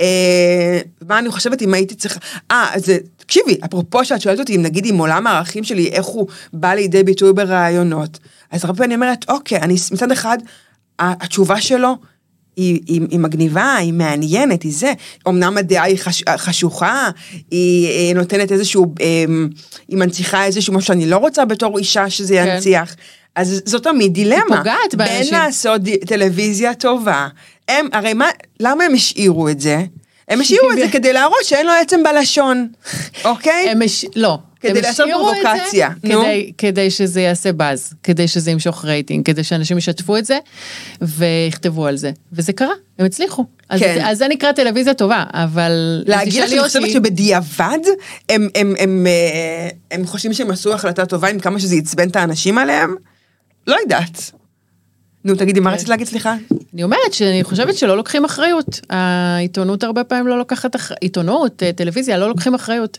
אה, מה אני חושבת אם הייתי צריכה, אה, זה, תקשיבי, אפרופו שאת שואלת אותי אם נגיד עם עולם הערכים שלי, איך הוא בא לידי ביטוי ברעיונות, אז הרבה פעמים אני אומרת, אוקיי, אני מצד אחד, התשובה שלו, היא, היא, היא מגניבה, היא מעניינת, היא זה. אמנם הדעה היא חש, חשוכה, היא, היא נותנת איזשהו, אמ, היא מנציחה איזשהו משהו שאני לא רוצה בתור אישה שזה כן. ינציח. אז זו תמיד דילמה. פוגעת באנשים. בין לעשות ד- טלוויזיה טובה, הם, הרי מה, למה הם השאירו את זה? הם השאירו את זה כדי להראות שאין לו עצם בלשון, [laughs] אוקיי? הם הש... לא. כדי הם לעשות זה פרובוקציה, נו. כדי, כדי שזה יעשה באז, כדי שזה ימשוך רייטינג, כדי שאנשים ישתפו את זה ויכתבו על זה. וזה קרה, הם הצליחו. אז, כן. אז זה נקרא טלוויזיה טובה, אבל... להגיד לך שאני חושבת אותי- שבדיעבד הם, הם, הם, אה, הם חושבים שהם עשו החלטה טובה עם כמה שזה עצבן את האנשים עליהם? לא יודעת. נו תגידי, מה רצית להגיד סליחה? אני אומרת שאני חושבת שלא לוקחים אחריות. העיתונות הרבה פעמים לא לוקחת אחריות, עיתונות, אה, טלוויזיה, לא לוקחים אחריות.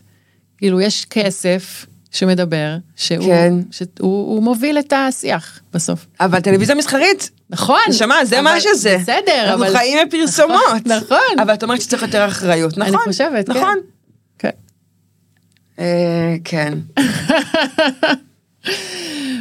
כאילו, יש כסף שמדבר, שהוא, כן. שהוא הוא מוביל את השיח בסוף. אבל טלוויזיה מסחרית, נכון. נשמה, זה מה אבל- שזה. בסדר, אבל... אנחנו חיים מפרסומות. נכון, [laughs] נכון. אבל את אומרת שצריך יותר אחריות, נכון? אני חושבת, כן. נכון. כן. אה, כן. [laughs]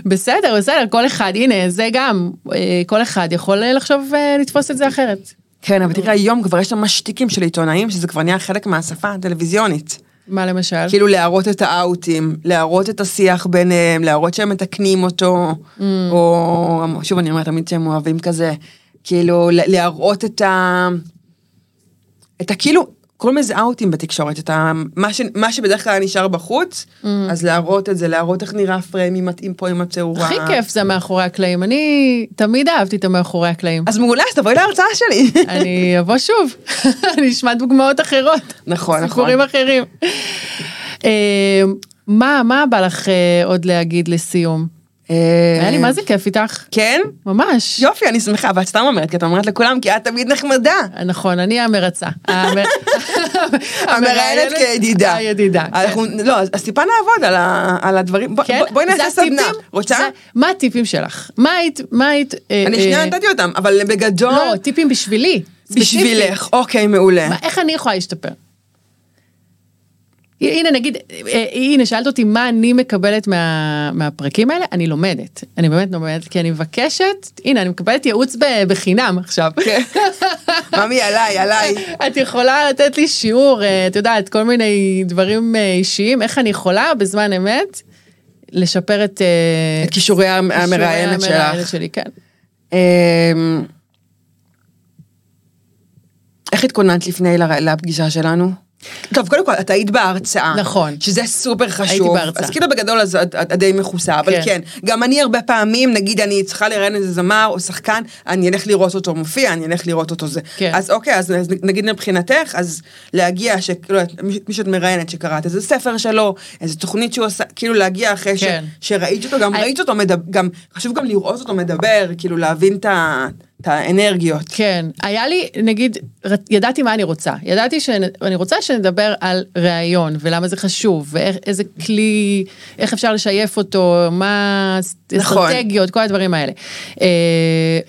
בסדר, בסדר, כל אחד, הנה, זה גם, אה, כל אחד יכול אה, לחשוב, לתפוס את זה אחרת. כן, אבל תראה, היום כבר יש ממש שטיקים של עיתונאים, שזה כבר נהיה חלק מהשפה הטלוויזיונית. מה למשל? כאילו להראות את האאוטים, להראות את השיח ביניהם, להראות שהם מתקנים אותו, Mm. או שוב אני אומרת תמיד שהם אוהבים כזה, כאילו לה- להראות את ה... את הכאילו, קוראים לזה אאוטים בתקשורת, את ה... מה, ש... מה שבדרך כלל נשאר בחוץ, Mm. אז להראות את זה, להראות איך נראה פריימי מתאים פה עם התאורה. הכי כיף זה מאחורי הקלעים, אני תמיד אהבתי את המאחורי הקלעים. אז מעולה, אז תבואי להרצאה שלי. [laughs] אני אבוא שוב, [laughs] אני אשמע דוגמאות אחרות. נכון, נכון. סיפורים אחרים. אה, מה, מה בא לך אה, עוד להגיד לסיום? היה לי מה זה כיף איתך, כן? ממש. יופי, אני שמחה, אבל את סתם אומרת, כי את אומרת לכולם, כי את תמיד נחמדה. נכון, אני המרצה. [laughs] המ- המראיינת כידידה. הידידה. כן. לא, אז טיפה נעבוד על, הדברים. כן? בוא, בואי נעשה סדנה. רוצה? מה הטיפים שלך? מה היית, מה היית... אה, אני אה, שנייה נתתי אותם, אבל בגדול, לא, טיפים בשבילי. בשבילך. אוקיי, מעולה. איך אני יכולה להשתפר? הנה נגיד, אה, הנה שאלת אותי מה אני מקבלת מה, מהפרקים האלה, אני לומדת, אני באמת לומדת, כי אני מבקשת, הנה אני מקבלת ייעוץ ב- בחינם עכשיו. כן. ממי, עליי, עליי. [laughs] את יכולה לתת לי שיעור, אה, את יודעת, כל מיני דברים אה, אישיים, איך אני יכולה בזמן אמת לשפר את... את כישורי המ- כישורי המראיינת המראיינת שלך. שלי, כן. אמ, איך התכוננת לפני לפגישה שלנו? טוב, קודם כל, את היית בהרצאה. נכון. שזה סופר חשוב. הייתי בהרצאה. אז כאילו בגדול אז את, את, די מכוסה, אבל כן. כן. גם אני הרבה פעמים, נגיד אני צריכה לראיין איזה זמר או שחקן, אני אלך לראות אותו מופיע, אני אלך לראות אותו זה. כן. אז אוקיי, אז אז נגיד מבחינתך, אז להגיע, שכאילו, את- מי שאת מראיינת, שקראת איזה ספר שלו, איזה תוכנית שהוא עושה, כאילו להגיע אחרי כן. ש, שראית אותו, גם אני- ראית אותו מדבר, גם, חשוב גם לראות אותו מדבר, כאילו להבין את ה- את האנרגיות. כן, היה לי, נגיד, ידעתי מה אני רוצה. ידעתי שאני רוצה שנדבר על ראיון, ולמה זה חשוב, ואיזה כלי, איך אפשר לשייף אותו, מה נכון. אסטרטגיות, כל הדברים האלה. אה,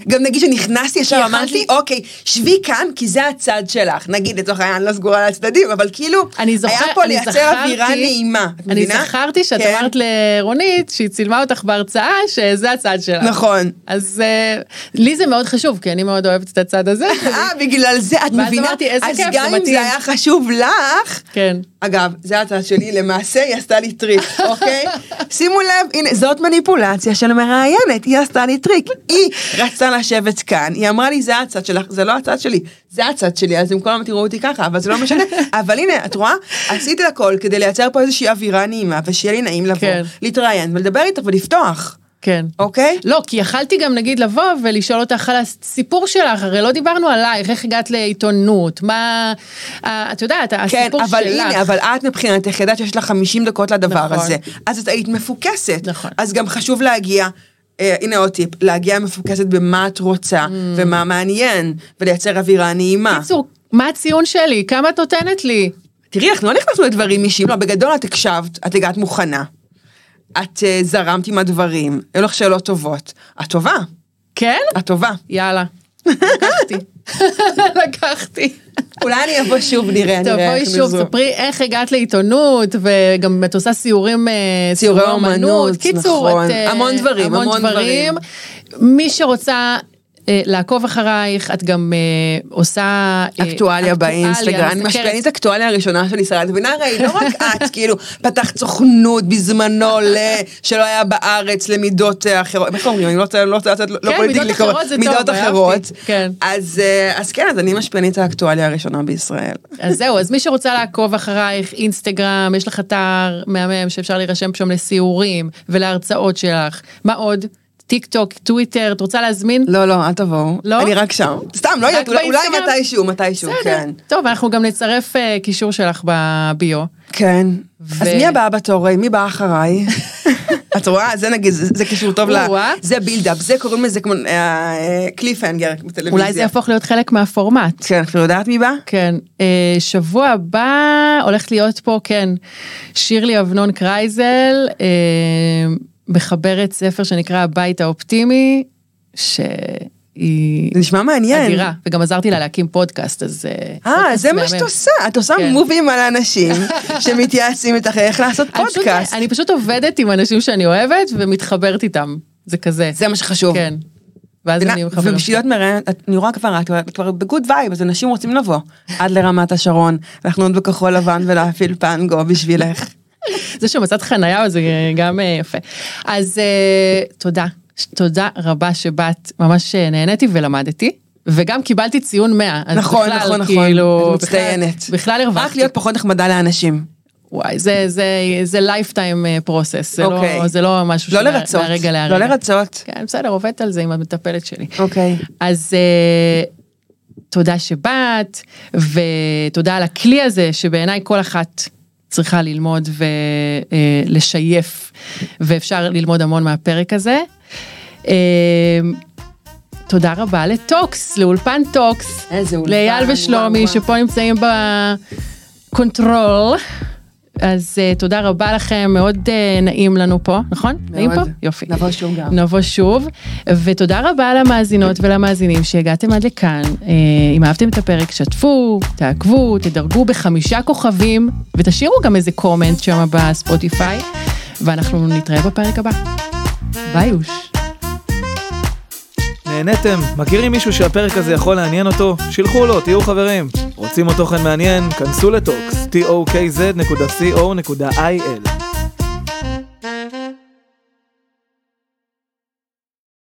גם נגיד שנכנסתי ישר כי אמרת לי אוקיי שבי כאן כי זה הצד שלך נגיד לצורך העניין לא סגורה על הצדדים אבל כאילו אני זוכר, היה פה אני לייצר זכרתי, אווירה נעימה את אני מבינה? זכרתי שאת כן. אמרת לרונית, שהיא צילמה אותך בהרצאה, שזה הצד שלה. נכון אז אה, לי זה מאוד חשוב, כי אני מאוד אוהבת את הצד הזה. [laughs] אה בגלל זה את ואז מבינה אמרתי, איזה אז כיף, גם זה אם. זה היה חשוב לך כן. אגב, זה הצד שלי, למעשה היא עשתה לי טריק, [laughs] אוקיי? שימו לב, הנה, זאת מניפולציה של מראיינת, היא עשתה לי טריק. היא רצתה לשבת כאן, היא אמרה לי, זה הצד שלך, זה לא הצד שלי, זה הצד שלי, אז הם כל הזמן תראו אותי ככה, אבל זה לא משנה. [laughs] אבל הנה, את רואה? עשיתי הכל כדי לייצר פה איזושהי אווירה נעימה, ושיהיה לי נעים לבוא, כן. להתראיין ולדבר איתך ולפתוח, כן. אוקיי? לא, כי יכלתי גם נגיד לבוא ולשאול אותך על הסיפור שלך, הרי לא דיברנו עלייך, איך הגעת לעיתונות, מה, אה, את יודעת, כן, הסיפור אבל שלך. הנה, אבל את מבחינתך ידעת שיש לך 50 דקות לדבר נכון. הזה, אז את היית מפוקסת. נכון. אז גם חשוב להגיע, אה, הנה עוד טיפ, להגיע מפוקסת במה את רוצה, Mm. ומה מעניין, ולייצר אווירה נעימה. בקיצור, מה הציון שלי? כמה את נותנת לי? תראי, אנחנו לא נכנסנו לדברים אישיים, לא, בגדול את הקשבת, את הגעת מוכנה. את אה, זרמת עם הדברים, היו לך שאלות טובות. את טובה, כן? את טובה. יאללה. לקחתי. [laughs] לקחתי. אולי אני אבוא שוב, נראה, נראה תבואי איך שוב. ספרי איך הגעת לעיתונות, וגם את עושה סיורים, אה, ציורי אומנות, קיצור, נכון. את, אה, המון דברים, המון מי שרוצה לעקוב אחרייך, את גם אה, עושה... אה, אקטואליה באינסטגרם, אני משפיענית אקטואליה הראשונה של ישראל, את מבינה הרי, לא רק את, [laughs] כאילו, פתחת סוכנות בזמנו. שלא היה בארץ למידות אה, אחרות, איך אומרים, אני לא רוצה, לא לתת, לא כן, פוליטיקלי טוב, מידות אחרות, כן. אז אה, אז כן, אז אני משפיענית האקטואליה הראשונה בישראל. אז זהו, אז מי שרוצה לעקוב אחרייך, אינסטגרם, יש לך אתר מהמם שאפשר להירשם שם לסיורים ולהרצאות שלך. מה עוד? טיק טוק, טוויטר, את רוצה להזמין? לא, לא, אל תבואו, לא? אני רק שם, סתם, לא יודעת, אולי- אולי? מתישהו, מתישהו, בסדר. כן. טוב, אנחנו גם נצרף אה, קישור שלך ב bio. כן. ו- אז מי הבאה בתור? מי בא אחריי? [laughs] את רואה? זה נגיד, זה זה קישור טוב ל... זה buildup, זה קוראים לזה כמו cliffhanger בטלוויזיה. אולי זה יהפוך להיות חלק מהפורמט. כן, את יודעת מי בא? כן, אה, שבוע הבא הולכת להיות פה, כן, שירלי אבנון קרייזל, אה, מחברת ספר שנקרא הבית האופטימי, שהיא זה נשמע מעניין. אדירה, וגם עזרתי לה להקים פודקאסט, אז... אה, פודקאסט זה מה. שאת עושה, את עושה כן. מובים על האנשים [laughs] שמתייעצים איתך איך לעשות אני פשוט- פודקאסט. אני פשוט עובדת עם אנשים שאני אוהבת ומתחברת איתם, זה כזה. זה מה שחשוב. כן. ואז אני מחברת. ובשביל להיות מראיינת, אני רואה כבר, את כבר ב good vibe, אז אנשים רוצים לבוא. עד לרמת השרון, לחנות בכחול לבן ולהפעיל פנגו בשבילך. [laughs] זה שמצאת חנייה זה גם אה, יפה. אז אה, תודה, תודה רבה שבאת, ממש אה, נהניתי ולמדתי. וגם קיבלתי ציון 100, אז נכון, בכלל, נכון, נכון, כאילו, את מצטיינת. בכלל, בכלל רק הרווחתי, להיות פחות נחמדה לאנשים. וואי, זה, זה, זה lifetime process, זה, אוקיי. לא, זה לא משהו לא לרצות, מהרגע לא להרגע. לרצות. כן, בסדר, עובדת על זה עם המטפלת שלי. אוקיי. אז אה, תודה שבאת, ותודה על הכלי הזה, שבעיניי כל אחת צריכה ללמוד ולשייף, ואפשר ללמוד המון מהפרק הזה. אה, תודה רבה לטוקס, לאולפן טוקס, לאייל ושלומי. שפה נמצאים ב control. אז אה, תודה רבה לכם, מאוד אה, נעים לנו פה, נכון? נעים פה? מאוד. יופי. נבוא שוב גם. נבוא שוב, ותודה רבה למאזינות ולמאזינים שהגעתם עד לכאן. אה, אם אהבתם את הפרק, שתפו, תעקבו, תדרגו בחמישה כוכבים, ותשאירו גם איזה comment שם בספוטיפיי, ואנחנו נתראה בפרק הבא. ביי אוש. נהניתם? מכירים מישהו שהפרק הזה יכול לעניין אותו? שילחו לו, תהיו חברים. רוצים עוד תוכן מעניין? כנסו לטוקס, tokz.co.il